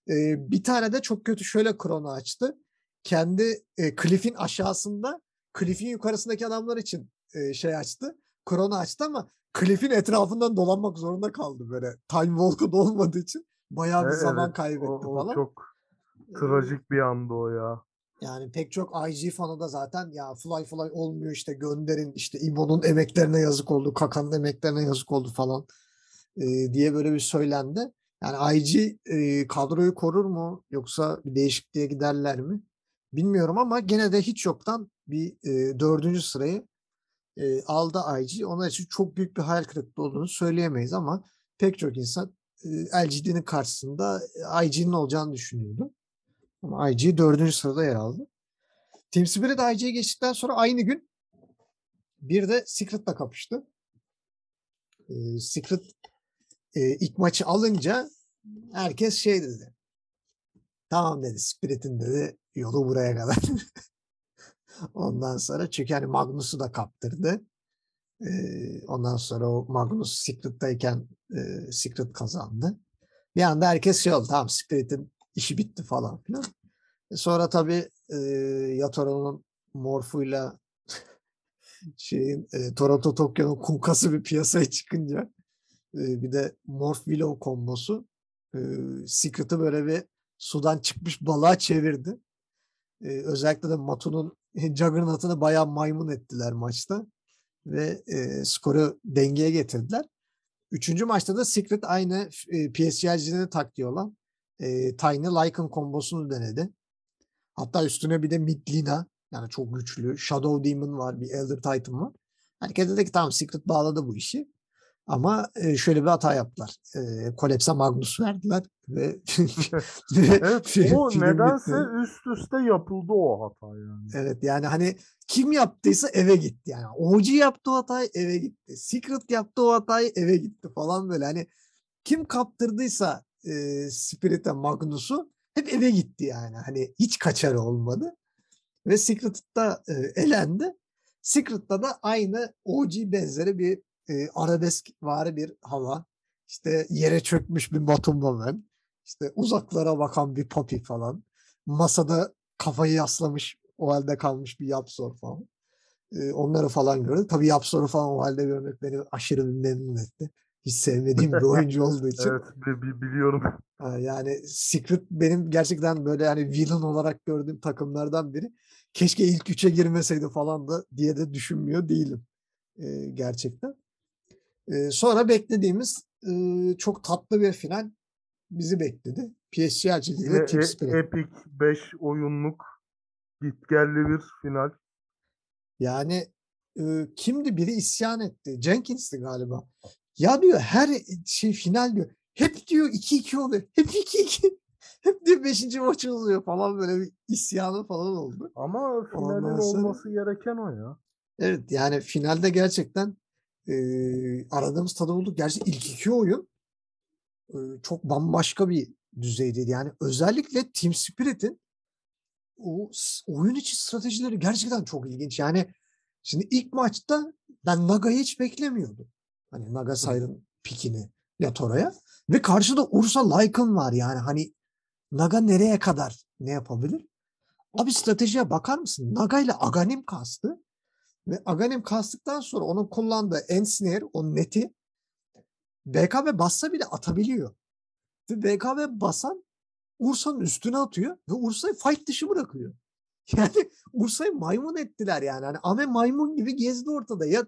Speaker 1: E, bir tane de çok kötü şöyle korona açtı. Kendi e, Cliff'in aşağısında Cliff'in yukarısındaki adamlar için e, şey açtı. Korona açtı ama Cliff'in etrafından dolanmak zorunda kaldı böyle. Time Walk'u olmadığı için bayağı bir evet, zaman kaybetti o, o falan.
Speaker 2: Çok trajik bir andı o ya.
Speaker 1: Yani pek çok IG fanı da zaten ya fly fly olmuyor işte gönderin işte İbo'nun emeklerine yazık oldu, Kaka'nın emeklerine yazık oldu falan e, diye böyle bir söylendi. Yani IG e, kadroyu korur mu yoksa bir değişikliğe giderler mi? Bilmiyorum ama gene de hiç yoktan bir e, dördüncü sırayı e, aldı IG. Onun için çok büyük bir hayal kırıklığı olduğunu söyleyemeyiz ama pek çok insan e, LGD'nin karşısında IG'nin olacağını düşünüyordu. Ama IG dördüncü sırada yer aldı. Team Spirit IG'ye geçtikten sonra aynı gün bir de Secret'la kapıştı. E, Secret e, ilk maçı alınca herkes şey dedi. Tamam dedi Spirit'in dedi yolu buraya kadar. Ondan sonra çünkü hani Magnus'u da kaptırdı. Ee, ondan sonra o Magnus Secret'tayken e, Secret kazandı. Bir anda herkes şey oldu. Tamam Spirit'in işi bitti falan filan. E, sonra tabii, eee, Yataro'nun Morph'uyla şeyin, eee, Toronto Tokyo'nun Kunkası bir piyasaya çıkınca, eee, bir de Morph Willow kombosu, eee, Secret'ı böyle bir sudan çıkmış balığa çevirdi. Eee, özellikle de Matu'nun Juggernaut'unu bayağı maymun ettiler maçta ve, eee, skoru dengeye getirdiler. 3. maçta da Secret aynı f eee, PSG'cinin taktiği olan, eee, Tiny Lycan kombosunu denedi. Hatta üstüne bir de Miklina, yani çok güçlü, Shadow Demon var, bir Elder Titan var. Herkes dedi ki tamam Secret bağladı bu işi. Ama, eee, şöyle bir hata yaptılar. Eee, Collapse'a Magnus verdiler ve ve
Speaker 2: Evet, o nedense üst üste yapıldı o hata yani.
Speaker 1: Evet, yani, hani, kim yaptıysa eve gitti yani. OG yaptı o hatayı, eve gitti. Secret yaptı o hatayı, eve gitti falan böyle. Hani, kim kaptırdıysa, eee, Spirit'e Magnus'u hep eve gitti yani. Hani, hiç kaçarı olmadı ve Secret da, eee, elendi. Secret'ta da aynı OG benzeri bir, eee, arabeskvari bir hava. İşte, yere çökmüş bir Matumba Man, işte, uzaklara bakan bir Poppy falan. Masada kafayı yaslamış, o hâlde kalmış bir Yapzor falan. Eee, onları falan gördük. Tabii Yapzor'u falan o hâlde görmek beni aşırı bir memnun etti. Hiç sevmediğim bir oyuncu olduğu için.
Speaker 2: Evet, bi bi biliyorum.
Speaker 1: Yani Secret benim gerçekten böyle, hani, villain olarak gördüğüm takımlardan biri. Keşke ilk 3'e girmeseydi falan da diye de düşünmüyor değilim, eee, gerçekten. Eee, sonra beklediğimiz, ııı, çok tatlı bir final bizi bekledi. PSG Team
Speaker 2: e
Speaker 1: Spirit.
Speaker 2: epik 5 oyunluk gitgelli bir final.
Speaker 1: Yani, ııı, kimdi? Biri isyan etti. Jenkins'ti galiba. Ya diyor her, şey final diyor. Hep diyor 2-2 oluyor. Hep 2-2. Hep diyor 5. maçı oluyor falan böyle bir isyanı falan oldu.
Speaker 2: Ama finalin
Speaker 1: sonra
Speaker 2: olması gereken o ya.
Speaker 1: Evet, yani finalde gerçekten, eee, aradığımız tadı bulduk. Gerçi ilk 2 oyun, ııı, çok bambaşka bir düzeydeydi. Yani özellikle Team Spirit'in o oyun içi stratejileri gerçekten çok ilginç. Yani şimdi ilk maçta ben Naga'yı hiç beklemiyordum. Hani Naga Siren pick'ini Yatoro'ya ve karşıda Ursa Lycan var yani. Hani Naga nereye kadar ne yapabilir? Abi stratejiye bakar mısın? Naga ile Aghanim kastı ve Aghanim kastıktan sonra onun kullandığı Ensnare, o net'i BKB bassa bile atabiliyor ve BKB basan Ursa'nın üstüne atıyor ve Ursa'yı fight dışı bırakıyor. Yani Ursa'yı maymun ettiler yani. Hani ame maymun gibi gezdi ortada. Ya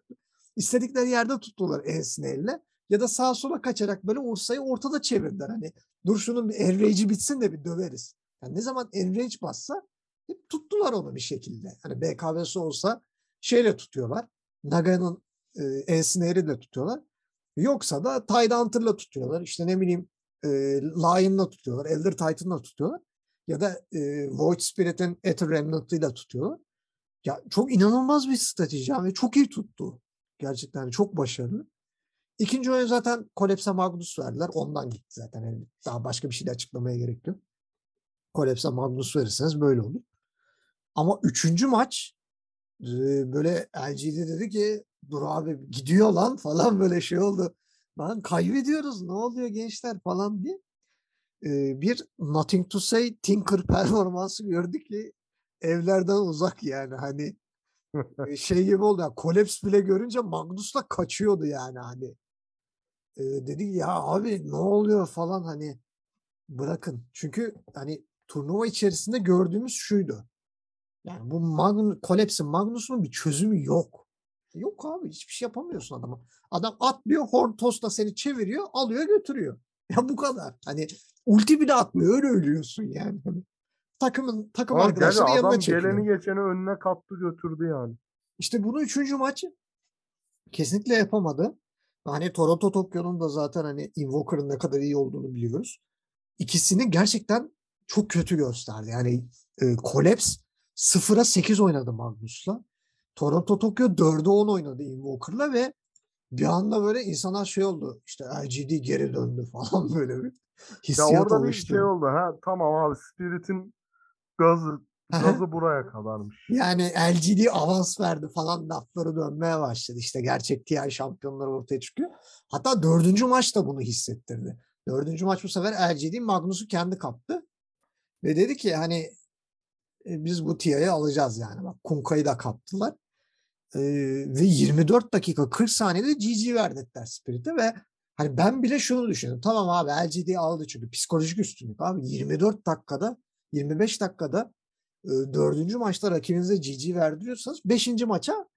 Speaker 1: istedikleri yerde tuttular Ensnare'le ya da sağa sola kaçarak böyle Ursa'yı ortada çevirdiler. Hani dur şunun bir enrage'i bitsin de bir döveriz. Yani ne zaman enrage bassa hep tuttular onu bir şekilde. Hani BKB'si olsa şeyle tutuyorlar. Naga'nın, eee, Ensnare'iyle tutuyorlar. Yoksa da Tidehunter'la tutuyorlar. İşte ne bileyim, eee, Lion'la tutuyorlar. Elder Titan'la tutuyorlar ya da, eee, Void Spirit'in Aether Remnant'ıyla tutuyorlar. Ya çok inanılmaz bir strateji ve çok iyi tuttu. Gerçekten çok başarılı. 2. oyun zaten Collapse'a Magnus verdiler. Ondan gitti zaten. Hani daha başka bir şey de açıklamaya gerek yok. Collapse'a Magnus verirseniz böyle olur. Ama 3. maç, böyle LGD dedi ki dur abi gidiyor lan falan böyle şey oldu. Lan kaybediyoruz ne oluyor gençler falan diye. Eee, bir Nothing to Say Tinker performansı gördük ki evlerden uzak yani. Hani, şey gibi oldu ya Collapse bile görünce Magnus da kaçıyordu yani hani. Eee, dedi ya abi ne oluyor falan hani bırakın. Çünkü hani turnuva içerisinde gördüğümüz şuydu. Yani bu Magn Collapse'in Magnus'un bir çözümü yok. Yok abi hiçbir şey yapamıyorsun adama. Adam atlıyor Horn Toss'la seni çeviriyor, alıyor götürüyor. Ya bu kadar. Hani ulti bile atmıyor öyle ölüyorsun yani hani. Takımın takım
Speaker 2: Ama gerçi
Speaker 1: arkadaşları yanına
Speaker 2: adam
Speaker 1: çekiyor.
Speaker 2: geleni geçeni önüne kattı götürdü yani.
Speaker 1: İşte bunu 3. maçı kesinlikle yapamadı. Hani Toronto Tokyo'nun da zaten hani Invoker'ın ne kadar iyi olduğunu biliyoruz. İkisini gerçekten çok kötü gösterdi. Yani, eee, Collapse 0'a 8 oynadı Magnus'la. Toronto Tokyo 4'e 10 oynadı Invoker'la ve bir anda böyle insanlar şey oldu, işte LGD geri döndü falan böyle bir
Speaker 2: Ya
Speaker 1: hissiyat
Speaker 2: orada bir şey
Speaker 1: oluştu.
Speaker 2: oldu. Ha tamam abi Spirit'in gazı gazı buraya kadarmış.
Speaker 1: Yani LGD avans verdi falan lafları dönmeye başladı. İşte gerçek TI şampiyonları ortaya çıkıyor. Hatta 4. maç da bunu hissettirdi. 4. maç bu sefer LGD Magnus'u kendi kaptı ve dedi ki hani biz bu Tia'yı alacağız yani. Bak Kunka'yı da kaptılar. E, ve 24 dakika 40 saniyede GG verdiler Spirit'e ve hani ben bile şunu düşünüyorum. Tamam abi LGD aldı çünkü psikolojik üstünlük abi 24 dakikada 25 dakikada dördüncü maçta rakibinize GG verdiriyorsanız beşinci maça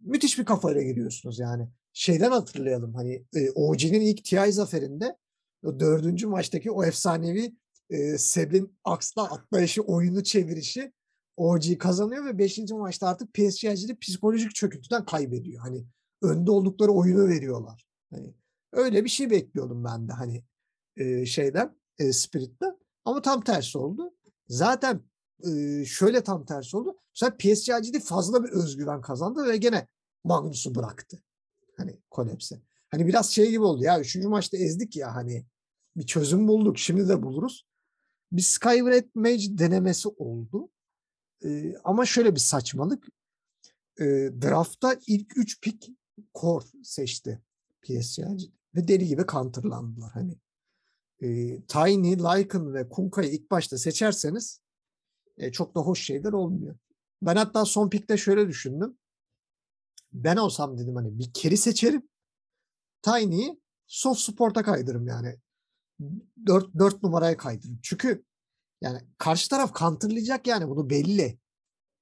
Speaker 1: müthiş bir kafayla giriyorsunuz yani. Şeyden hatırlayalım hani e, OG'nin ilk TI zaferinde o dördüncü maçtaki o efsanevi e, Seb'in Aks'la atlayışı, oyunu çevirişi OG kazanıyor ve 5. maçta artık PSG'de psikolojik çöküntüden kaybediyor. Hani önde oldukları oyunu veriyorlar. Hani öyle bir şey bekliyordum ben de hani e, şeyden e, Spirit'ten. Ama tam tersi oldu. Zaten e, şöyle tam tersi oldu. Mesela PSG'de fazla bir özgüven kazandı ve gene Magnus'u bıraktı. Hani Kolaps'e. Hani biraz şey gibi oldu ya. Üçüncü maçta ezdik ya hani bir çözüm bulduk. Şimdi de buluruz. Bir Skyward Mage denemesi oldu. Ee, ama şöyle bir saçmalık. Ee, draftta ilk 3 pick core seçti PSG ve deli gibi counterlandılar. Hani e, Tiny, Lycan ve Kunka'yı ilk başta seçerseniz e, çok da hoş şeyler olmuyor. Ben hatta son pickte şöyle düşündüm. Ben olsam dedim hani bir keri seçerim. Tiny'yi soft support'a kaydırırım yani. 4, 4 numaraya kaydırırım. Çünkü yani karşı taraf counterlayacak yani bunu belli.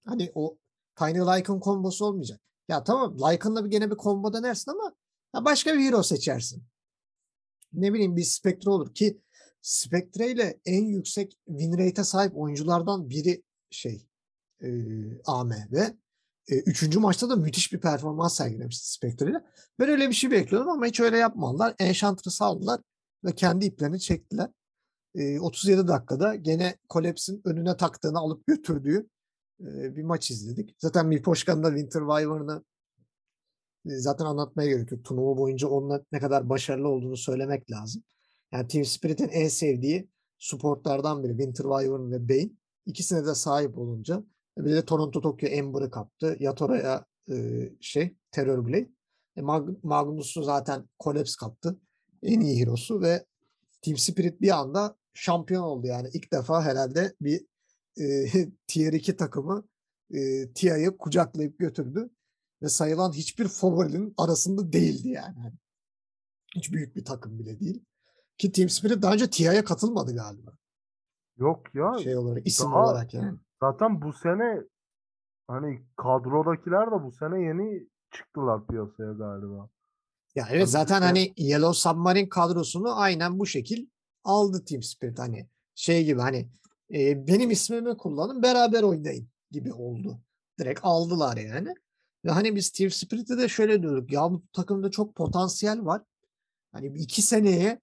Speaker 1: Hani o Tiny Lycan kombosu olmayacak. Ya tamam Lycan'la bir gene bir combo denersin ama ya başka bir hero seçersin. Ne bileyim bir Spectre olur ki Spectre ile en yüksek win rate'e sahip oyunculardan biri şey e, AM ve e, üçüncü maçta da müthiş bir performans sergilemişti Spectre ile. Ben öyle bir şey bekliyordum ama hiç öyle yapmadılar. Enchantress'ı aldılar ve kendi iplerini çektiler. E, 37 dakikada gene Collapse'in önüne taktığını alıp götürdüğü e, bir maç izledik. Zaten Mipoşkan'da Winter Wyvern'ı e, zaten anlatmaya gerek yok. Turnuva boyunca onun ne kadar başarılı olduğunu söylemek lazım. Yani Team Spirit'in en sevdiği supportlardan biri Winter Wyvern ve Bane. İkisine de sahip olunca bir de Toronto Tokyo Ember'ı kaptı. Yatora'ya e, şey Terror Blade. E, Mag- Magnus'u zaten Collapse kaptı. En iyi hero'su ve Team Spirit bir anda şampiyon oldu yani. ilk defa herhalde bir e, Tier 2 takımı e, Tia'yı kucaklayıp götürdü ve sayılan hiçbir favorinin arasında değildi yani. Hani hiç büyük bir takım bile değil. Ki Team Spirit daha önce TIA'ya katılmadı galiba.
Speaker 2: Yok ya.
Speaker 1: Şey olarak, isim
Speaker 2: daha-
Speaker 1: olarak yani.
Speaker 2: Zaten bu sene hani kadrodakiler de bu sene yeni çıktılar piyasaya galiba.
Speaker 1: Ya evet zaten hani Yellow Submarine kadrosunu aynen bu şekil aldı Team Spirit. Hani şey gibi hani e, benim ismimi kullanın beraber oynayın gibi oldu. Direkt aldılar yani. Ve hani biz Team Spirit'te de şöyle diyorduk. Ya bu takımda çok potansiyel var. Hani iki seneye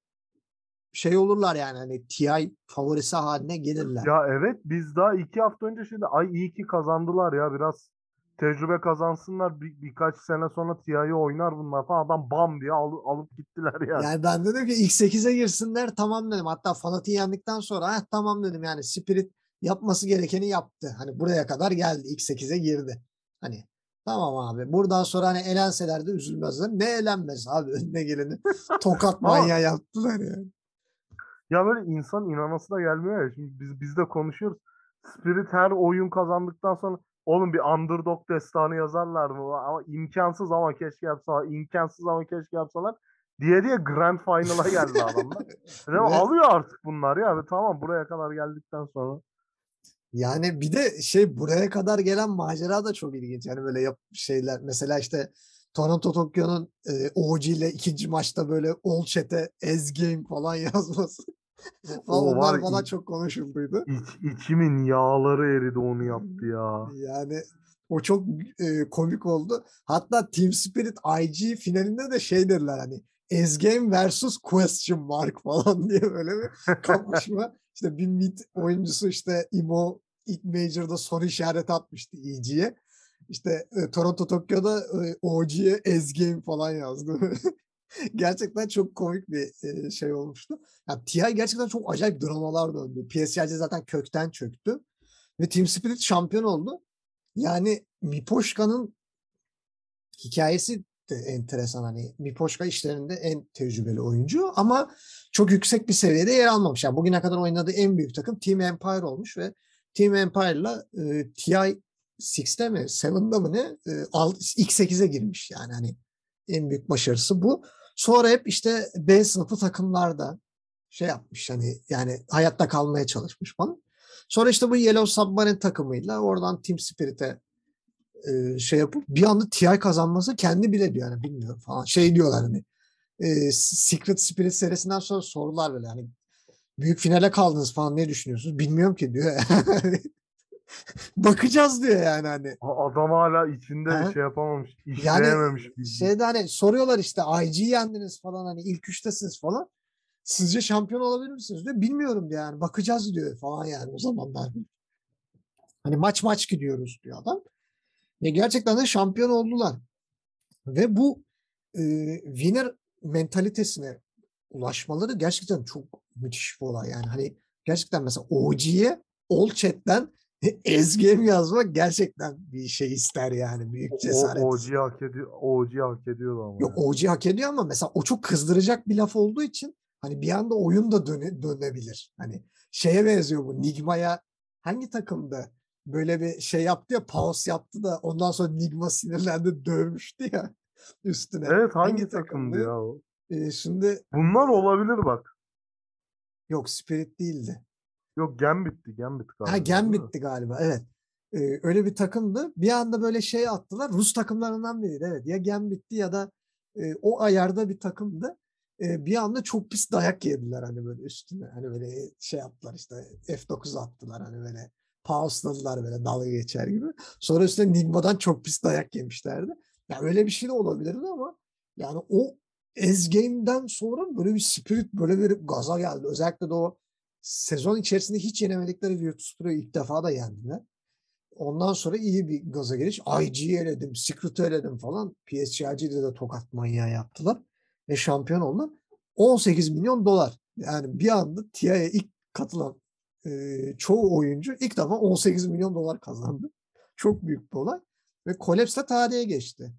Speaker 1: şey olurlar yani hani TI favorisi haline gelirler.
Speaker 2: Ya evet biz daha iki hafta önce şimdi ay iyi ki kazandılar ya biraz tecrübe kazansınlar bir, birkaç sene sonra TI'yi oynar bunlar falan adam bam diye al- alıp gittiler ya.
Speaker 1: Yani ben dedim ki ilk 8'e girsinler tamam dedim. Hatta Fanat'ı yendikten sonra "Heh, tamam dedim yani Spirit yapması gerekeni yaptı. Hani buraya kadar geldi. ilk 8'e girdi. Hani tamam abi. Buradan sonra hani elenseler de üzülmezler. Ne elenmez abi önüne geleni. Tokat manyağı yaptılar yani.
Speaker 2: Ya böyle insan inanası da gelmiyor ya. Şimdi biz biz de konuşuyoruz. Spirit her oyun kazandıktan sonra oğlum bir underdog destanı yazarlar mı? Ama imkansız ama keşke yapsalar. imkansız ama keşke yapsalar. Diye diye Grand Final'a geldi adamlar. Dedim, alıyor artık bunlar ya. Ve Tamam buraya kadar geldikten sonra.
Speaker 1: Yani bir de şey buraya kadar gelen macera da çok ilginç. Yani böyle yap şeyler mesela işte Toronto Tokyo'nun e, OG ile ikinci maçta böyle all chat'e ez game falan yazması. Falan onlar
Speaker 2: i-
Speaker 1: çok konuşulduydu.
Speaker 2: İç, içimin yağları eridi onu yaptı ya.
Speaker 1: Yani o çok e, komik oldu. Hatta Team Spirit IG finalinde de şey dediler hani Ezgame versus question mark falan diye böyle bir kapışma. işte bir mid oyuncusu işte Imo ilk Major'da soru işareti atmıştı EG'ye. İşte e, Toronto Tokyo'da e, OG'ye Ezgame falan yazdı. gerçekten çok komik bir şey olmuştu. Ya TI gerçekten çok acayip dramalar döndü. PSG zaten kökten çöktü. Ve Team Spirit şampiyon oldu. Yani Mipoşka'nın hikayesi de enteresan. Hani Mipoşka işlerinde en tecrübeli oyuncu ama çok yüksek bir seviyede yer almamış. Yani bugüne kadar oynadığı en büyük takım Team Empire olmuş ve Team Empire'la e, TI 6'te mi 7'da mı ne e, alt, ilk 8'e girmiş yani hani en büyük başarısı bu. Sonra hep işte B sınıfı takımlarda şey yapmış hani yani hayatta kalmaya çalışmış falan. Sonra işte bu Yellow Submarine takımıyla oradan Team Spirit'e e, şey yapıp bir anda TI kazanması kendi bile diyor yani bilmiyorum falan. Şey diyorlar hani e, Secret Spirit serisinden sonra sorular böyle hani büyük finale kaldınız falan ne düşünüyorsunuz? Bilmiyorum ki diyor. Bakacağız diyor yani hani.
Speaker 2: Adam hala içinde
Speaker 1: Ha?
Speaker 2: şey yapamamış,
Speaker 1: Yani
Speaker 2: işleyememiş. bildiğin.
Speaker 1: şeyde hani soruyorlar işte IG yendiniz falan hani ilk üçtesiniz falan. Sizce şampiyon olabilir misiniz diyor. Bilmiyorum diyor yani bakacağız diyor falan yani o zamanlar. Hani maç maç gidiyoruz diyor adam. Ve gerçekten de şampiyon oldular. Ve bu e, winner mentalitesine ulaşmaları gerçekten çok müthiş bir olay. Yani hani gerçekten mesela OG'ye All Chat'ten ezgem yazmak gerçekten bir şey ister yani. Büyük cesaret.
Speaker 2: OG hak ediyor, OG hak ediyordu ama.
Speaker 1: Yok. OG hak ediyor ama mesela o çok kızdıracak bir laf olduğu için hani bir anda oyun da döne, dönebilir. Hani şeye benziyor bu Nigma'ya hangi takımda böyle bir şey yaptı ya pause yaptı da ondan sonra Nigma sinirlendi dövmüştü ya üstüne.
Speaker 2: Evet hangi,
Speaker 1: hangi
Speaker 2: takımdı
Speaker 1: takımdı?
Speaker 2: ya o?
Speaker 1: Ee, şimdi
Speaker 2: Bunlar olabilir bak.
Speaker 1: yok Spirit değildi.
Speaker 2: Yok Gambit'ti, Gambit galiba.
Speaker 1: Ha? Gambit'ti galiba evet. Ee, öyle bir takımdı. Bir anda böyle şey attılar. Rus takımlarından biriydi evet. Ya Gambit'ti ya da e, o ayarda bir takımdı. E, bir anda çok pis dayak yediler hani böyle üstüne. Hani böyle şey yaptılar işte F9 attılar hani böyle pausladılar böyle dalga geçer gibi. Sonra üstüne Nigma'dan çok pis dayak yemişlerdi. Ya öyle bir şey de olabilirdi ama yani o Ezgame'den sonra böyle bir spirit böyle bir gaza geldi. Özellikle de o sezon içerisinde hiç yenemedikleri Virtus Pro'yu ilk defa da yendiler. Ondan sonra iyi bir gaza geliş. IG'yi eledim, Secret'ı eledim falan. PSG'de de tokat manyağı yaptılar. Ve şampiyon oldular. 18 milyon dolar. Yani bir anda TIA'ya ilk katılan e, çoğu oyuncu ilk defa 18 milyon dolar kazandı. Çok büyük bir olay. Ve Collapse de tarihe geçti.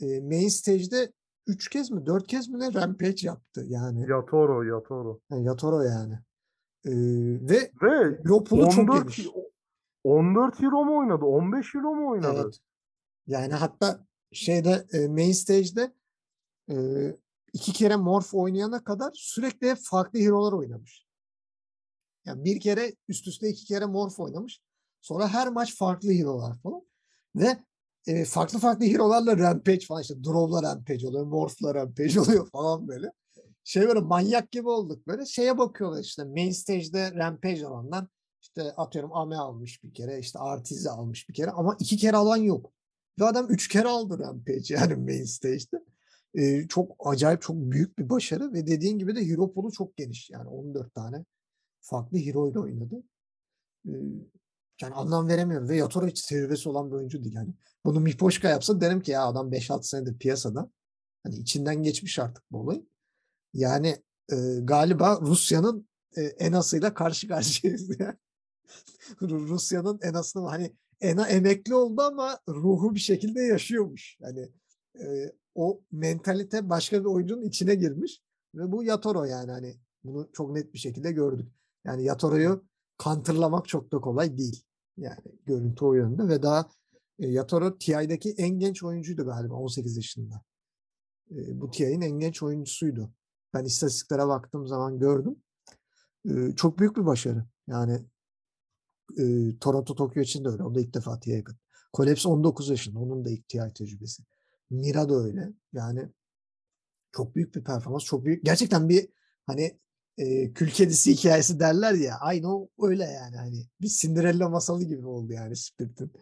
Speaker 1: E, main stage'de 3 kez mi 4 kez mi ne rampage yaptı yani.
Speaker 2: Yatoro, Yatoro.
Speaker 1: Yani Yatoro yani. E, ve
Speaker 2: Ve
Speaker 1: Europol'u çok
Speaker 2: 14,
Speaker 1: geniş.
Speaker 2: 14 euro mu oynadı? 15 euro mu oynadı?
Speaker 1: Evet. Yani hatta şeyde e, main stage'de e, iki kere Morph oynayana kadar sürekli farklı hero'lar oynamış. Yani bir kere üst üste iki kere Morph oynamış. Sonra her maç farklı hero'lar falan. Ve e, farklı farklı hero'larla rampage falan işte Drov'la rampage oluyor, Morph'la rampage oluyor falan böyle. Şey böyle manyak gibi olduk böyle. Şeye bakıyorlar işte main stage'de rampage alanlar işte atıyorum Ame almış bir kere, işte Artiz'i almış bir kere ama iki kere alan yok. Ve adam üç kere aldı Rampage yani main stage'de. Ee, çok acayip, çok büyük bir başarı ve dediğin gibi de hero pool'u çok geniş. Yani 14 tane farklı hero ile oynadı. Ee, yani anlam veremiyorum ve Yatoro hiç tecrübesi olan bir oyuncu değil. Yani bunu Mipoşka yapsa derim ki ya adam 5-6 senedir piyasada. Hani içinden geçmiş artık bu olay. Yani e, galiba Rusya'nın e, Enas'ıyla karşı karşıyayız. Yani. Ru- Rusya'nın Enas'ını hani Ena emekli oldu ama ruhu bir şekilde yaşıyormuş. Yani e, o mentalite başka bir oyuncunun içine girmiş ve bu Yatoro yani hani bunu çok net bir şekilde gördük. Yani Yatoro'yu counterlamak çok da kolay değil. Yani görüntü o yönde ve daha e, Yatoro TI'deki en genç oyuncuydu galiba 18 yaşında. E, bu TI'nin en genç oyuncusuydu. Ben istatistiklere baktığım zaman gördüm. E, çok büyük bir başarı. Yani e, Toronto Tokyo için de öyle. O da ilk defa TI'ye yakın. Collapse 19 yaşında. Onun da ilk TI tecrübesi. Mira da öyle. Yani çok büyük bir performans. Çok büyük. Gerçekten bir hani e, kül kedisi hikayesi derler ya. Aynı öyle yani. Hani bir Cinderella masalı gibi oldu yani Spirit'in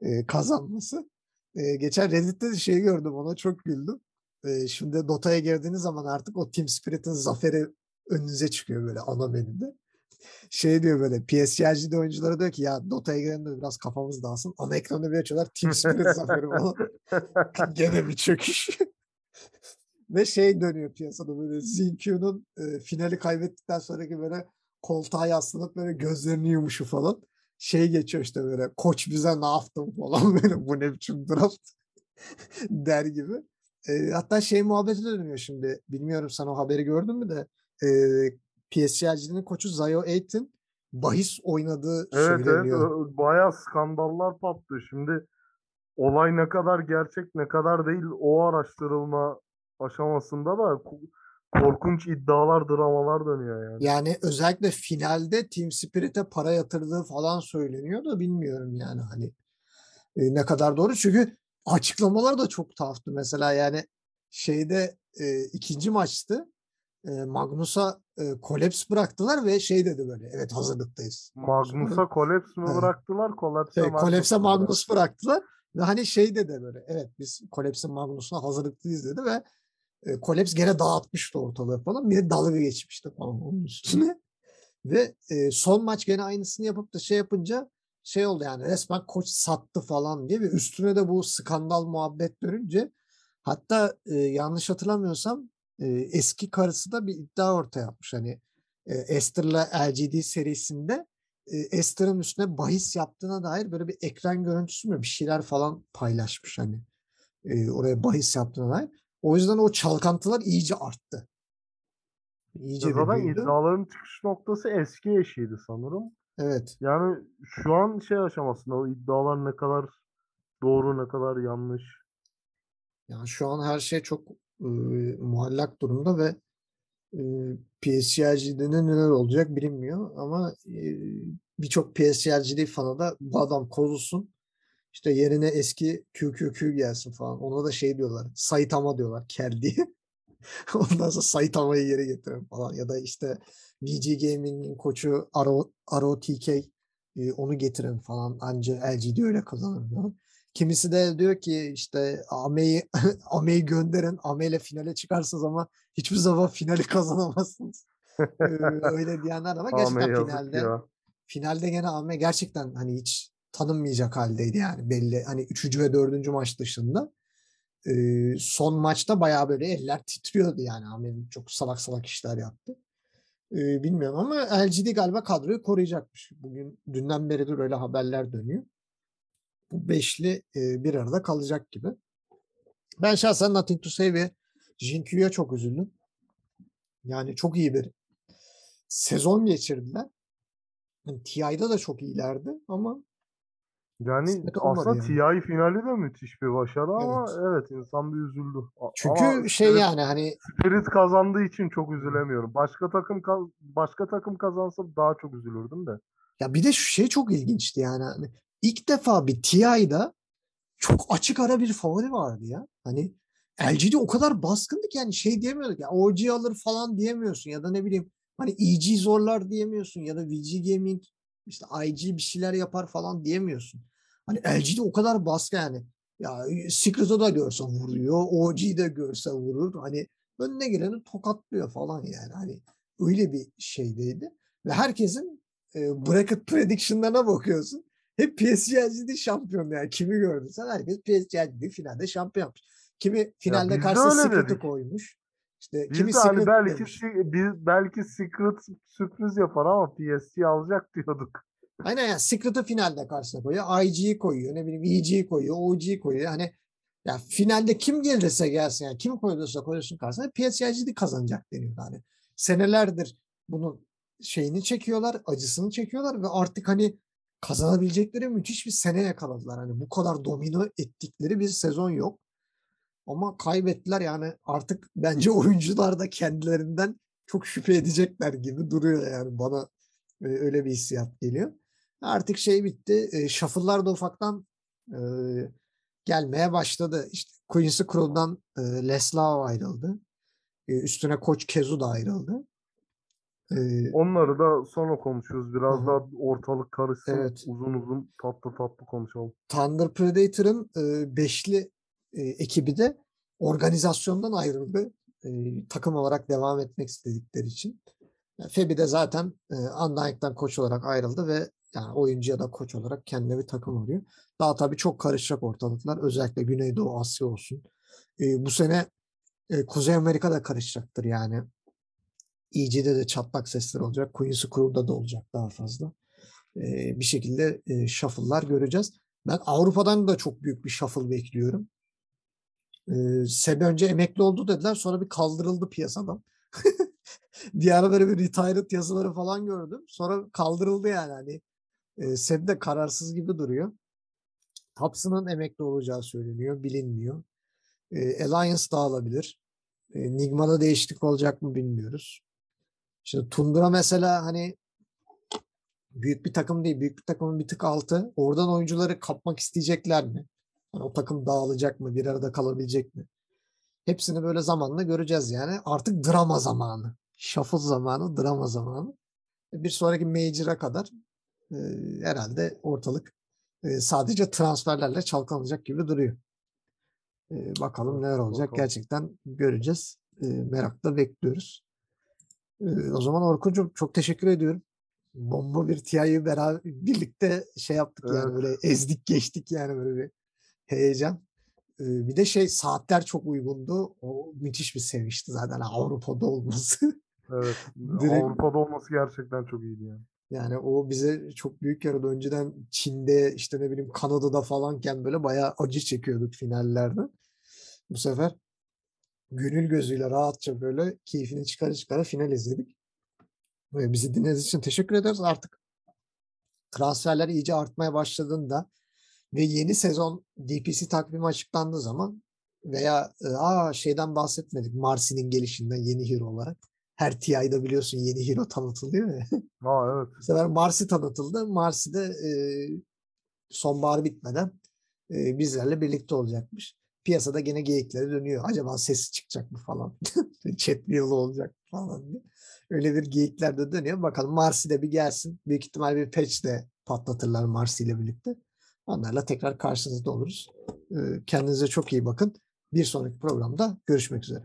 Speaker 1: e, kazanması. E, geçen Reddit'te de şey gördüm. Ona çok güldüm. E, şimdi Dota'ya girdiğiniz zaman artık o Team Spirit'in zaferi önünüze çıkıyor böyle ana menüde şey diyor böyle PSG'de oyunculara diyor ki ya Dota'ya girelim de biraz kafamız dağılsın. Ana ekranı bir açıyorlar Team Spirit zaferi falan. Gene bir çöküş. Ve şey dönüyor piyasada böyle Zinkyu'nun e, finali kaybettikten sonraki böyle koltuğa yaslanıp böyle gözlerini yumuşu falan. Şey geçiyor işte böyle koç bize ne yaptın falan böyle bu ne biçim draft der gibi. E, hatta şey muhabbeti de dönüyor şimdi. Bilmiyorum sen o haberi gördün mü de e, PSG'nin koçu Zayo Aiton bahis oynadığı
Speaker 2: Evet evet
Speaker 1: söyleniyor.
Speaker 2: ö- bayağı skandallar patlıyor. Şimdi olay ne kadar gerçek ne kadar değil o araştırılma aşamasında da ko- korkunç iddialar, dramalar dönüyor yani.
Speaker 1: Yani özellikle finalde Team Spirit'e para yatırdığı falan söyleniyor da bilmiyorum yani hani e, ne kadar doğru. Çünkü açıklamalar da çok tuhaftı. Mesela yani şeyde e, ikinci maçtı. E, Magnus'a e, collapse bıraktılar ve şey dedi böyle evet hazırlıktayız.
Speaker 2: Magnus'a mi
Speaker 1: Evet.
Speaker 2: bıraktılar? Collapse'e
Speaker 1: Şey,
Speaker 2: mu
Speaker 1: Magnus bıraktılar ve hani şey dedi böyle evet biz Collapse'in Magnus'una hazırlıklıyız dedi ve e, Collapse gene dağıtmıştı ortalığı falan. Bir de dalga geçmişti falan onun üstüne. Ve e, son maç gene aynısını yapıp da şey yapınca şey oldu yani resmen koç sattı falan diye ve üstüne de bu skandal muhabbet dönünce hatta e, yanlış hatırlamıyorsam e, eski karısı da bir iddia ortaya yapmış. Hani e, Esther'la LGD serisinde e, Esther'ın üstüne bahis yaptığına dair böyle bir ekran görüntüsü mü bir şeyler falan paylaşmış hani e, oraya bahis yaptığına dair. O yüzden o çalkantılar iyice arttı. İyice
Speaker 2: Zaten iddiaların çıkış noktası eski eşiydi sanırım.
Speaker 1: Evet.
Speaker 2: Yani şu an şey aşamasında o iddialar ne kadar doğru ne kadar yanlış.
Speaker 1: Yani şu an her şey çok e, muallak durumda ve e, PSG'de ne neler olacak bilinmiyor ama e, birçok PSG fanı da bu adam kozulsun işte yerine eski QQQ gelsin falan. Ona da şey diyorlar. Saitama diyorlar. Kel diye. Ondan sonra Saitama'yı yere getirin falan. Ya da işte VG Gaming'in koçu ROTK e, onu getirin falan. Anca LGD öyle kazanır diyor. Kimisi de diyor ki işte Ame'yi Ame'yi gönderin. Ame ile finale çıkarsınız ama hiçbir zaman finali kazanamazsınız. Ee, öyle diyenler de var. Gerçekten finalde
Speaker 2: ya.
Speaker 1: finalde gene Ame gerçekten hani hiç tanınmayacak haldeydi yani belli. Hani üçüncü ve dördüncü maç dışında. Ee, son maçta bayağı böyle eller titriyordu yani Ame'nin çok salak salak işler yaptı. Ee, bilmiyorum ama LGD galiba kadroyu koruyacakmış. Bugün dünden beridir öyle haberler dönüyor. Bu beşli e, bir arada kalacak gibi. Ben şahsen Nothing to Say ve Jinkyu'ya çok üzüldüm. Yani çok iyi bir sezon geçirdiler. Yani TI'da da çok iyilerdi ama
Speaker 2: Yani
Speaker 1: olmadı
Speaker 2: aslında
Speaker 1: yani.
Speaker 2: TI finali de müthiş bir başarı ama
Speaker 1: Evet.
Speaker 2: evet insan bir üzüldü.
Speaker 1: Çünkü
Speaker 2: ama
Speaker 1: şey
Speaker 2: Spirit,
Speaker 1: yani hani
Speaker 2: Spirit kazandığı için çok üzülemiyorum. Başka takım başka takım kazansa daha çok üzülürdüm de.
Speaker 1: ya bir de şu şey çok ilginçti yani. Hani ilk defa bir TI'da çok açık ara bir favori vardı ya. Hani LGD o kadar baskındı ki yani şey diyemiyorduk ya OG alır falan diyemiyorsun ya da ne bileyim hani EG zorlar diyemiyorsun ya da VG Gaming işte IG bir şeyler yapar falan diyemiyorsun. Hani LGD o kadar baskı yani. Ya Secret'ı da görse vuruyor. OG'yi de görse vurur. Hani önüne geleni tokatlıyor falan yani. Hani öyle bir şeydeydi. Ve herkesin e, bracket prediction'larına bakıyorsun. Hep PSG şampiyon yani. Kimi gördün sen? Herkes PSG finalde şampiyon yapmış. Kimi finalde
Speaker 2: de
Speaker 1: karşısına Secret'ı koymuş. İşte
Speaker 2: Biz
Speaker 1: kimi
Speaker 2: de hani belki
Speaker 1: demiş.
Speaker 2: biz belki Secret sürpriz yapar ama PSG alacak diyorduk.
Speaker 1: Aynen yani Secret'ı finalde karşısına koyuyor. IG'yi koyuyor. Ne bileyim EG'yi koyuyor. OG'yi koyuyor. Hani ya finalde kim gelirse gelsin yani kim koyulursa koyulsun karşısına PSG'de kazanacak deniyor hani. Senelerdir bunun şeyini çekiyorlar, acısını çekiyorlar ve artık hani kazanabilecekleri müthiş bir sene yakaladılar. Hani bu kadar domino ettikleri bir sezon yok. Ama kaybettiler yani artık bence oyuncular da kendilerinden çok şüphe edecekler gibi duruyor yani bana e, öyle bir hissiyat geliyor. Artık şey bitti. E, shuffle'lar da ufaktan e, gelmeye başladı. İşte Quincy Crow'dan e, Leslao ayrıldı. E, üstüne Koç Kezu da ayrıldı. E,
Speaker 2: Onları da sonra konuşuruz. Biraz
Speaker 1: Hı
Speaker 2: daha ortalık karışsın.
Speaker 1: Evet.
Speaker 2: Uzun uzun tatlı tatlı konuşalım.
Speaker 1: Thunder Predator'ın e, beşli e, ekibi de organizasyondan ayrıldı. E, takım olarak devam etmek istedikleri için. Febi de zaten e, Undying'den koç olarak ayrıldı ve yani oyuncu ya da koç olarak kendine bir takım arıyor. Daha tabii çok karışacak ortalıklar. Özellikle Güneydoğu Asya olsun. E, bu sene e, Kuzey Amerika'da karışacaktır yani. EG'de de çatlak sesler olacak. Queen's Crew'da da olacak daha fazla. E, bir şekilde e, shuffle'lar göreceğiz. Ben Avrupa'dan da çok büyük bir shuffle bekliyorum. E, Sebe önce emekli oldu dediler. Sonra bir kaldırıldı piyasadan. Bir ara böyle bir retired yazıları falan gördüm. Sonra kaldırıldı yani hani. Seb de kararsız gibi duruyor. Hobson'ın emekli olacağı söyleniyor, bilinmiyor. Eee, Alliance dağılabilir. Eee, Nigma'da değişiklik olacak mı bilmiyoruz. Şimdi Tundra mesela hani büyük bir takım değil. Büyük bir takımın bir tık altı. Oradan oyuncuları kapmak isteyecekler mi? Hani o takım dağılacak mı? Bir arada kalabilecek mi? Hepsini böyle zamanla göreceğiz yani. Artık drama zamanı. Shuffle zamanı, drama zamanı. Bir sonraki Major'a kadar eee, herhalde ortalık eee, sadece transferlerle çalkalanacak gibi duruyor. Eee, bakalım neler olacak
Speaker 2: bakalım.
Speaker 1: gerçekten göreceğiz. Eee, merakla bekliyoruz. Eee, o zaman Orkun'cum çok teşekkür ediyorum. Bomba bir TI'yi beraber birlikte şey yaptık yani
Speaker 2: Evet.
Speaker 1: böyle ezdik geçtik yani böyle bir heyecan. Eee, bir de şey saatler çok uygundu. O müthiş bir sevinçti zaten Avrupa'da olması.
Speaker 2: Evet.
Speaker 1: Direkt-
Speaker 2: Avrupa'da olması gerçekten çok iyiydi yani.
Speaker 1: Yani o bize çok büyük yaradı. Önceden Çin'de işte ne bileyim Kanada'da falanken böyle bayağı acı çekiyorduk finallerde. Bu sefer gönül gözüyle rahatça böyle keyfini çıkara çıkara final izledik. Ve bizi dinlediğiniz için teşekkür ederiz. Artık transferler iyice artmaya başladığında ve yeni sezon DPC takvimi açıklandığı zaman veya e, aa şeyden bahsetmedik Marsi'nin gelişinden yeni hero olarak. Her TI'da biliyorsun yeni hero tanıtılıyor ya.
Speaker 2: Ha evet.
Speaker 1: Bu sefer Marsi tanıtıldı. Marsi de e, sonbahar bitmeden e, bizlerle birlikte olacakmış. Piyasada gene geyikleri dönüyor. Acaba sesi çıkacak mı falan. Chat yolu olacak falan diye. Öyle bir geyikler de dönüyor. Bakalım Marsi de bir gelsin. Büyük ihtimal bir patch de patlatırlar Marsi ile birlikte. Onlarla tekrar karşınızda oluruz. E, kendinize çok iyi bakın. Bir sonraki programda görüşmek üzere.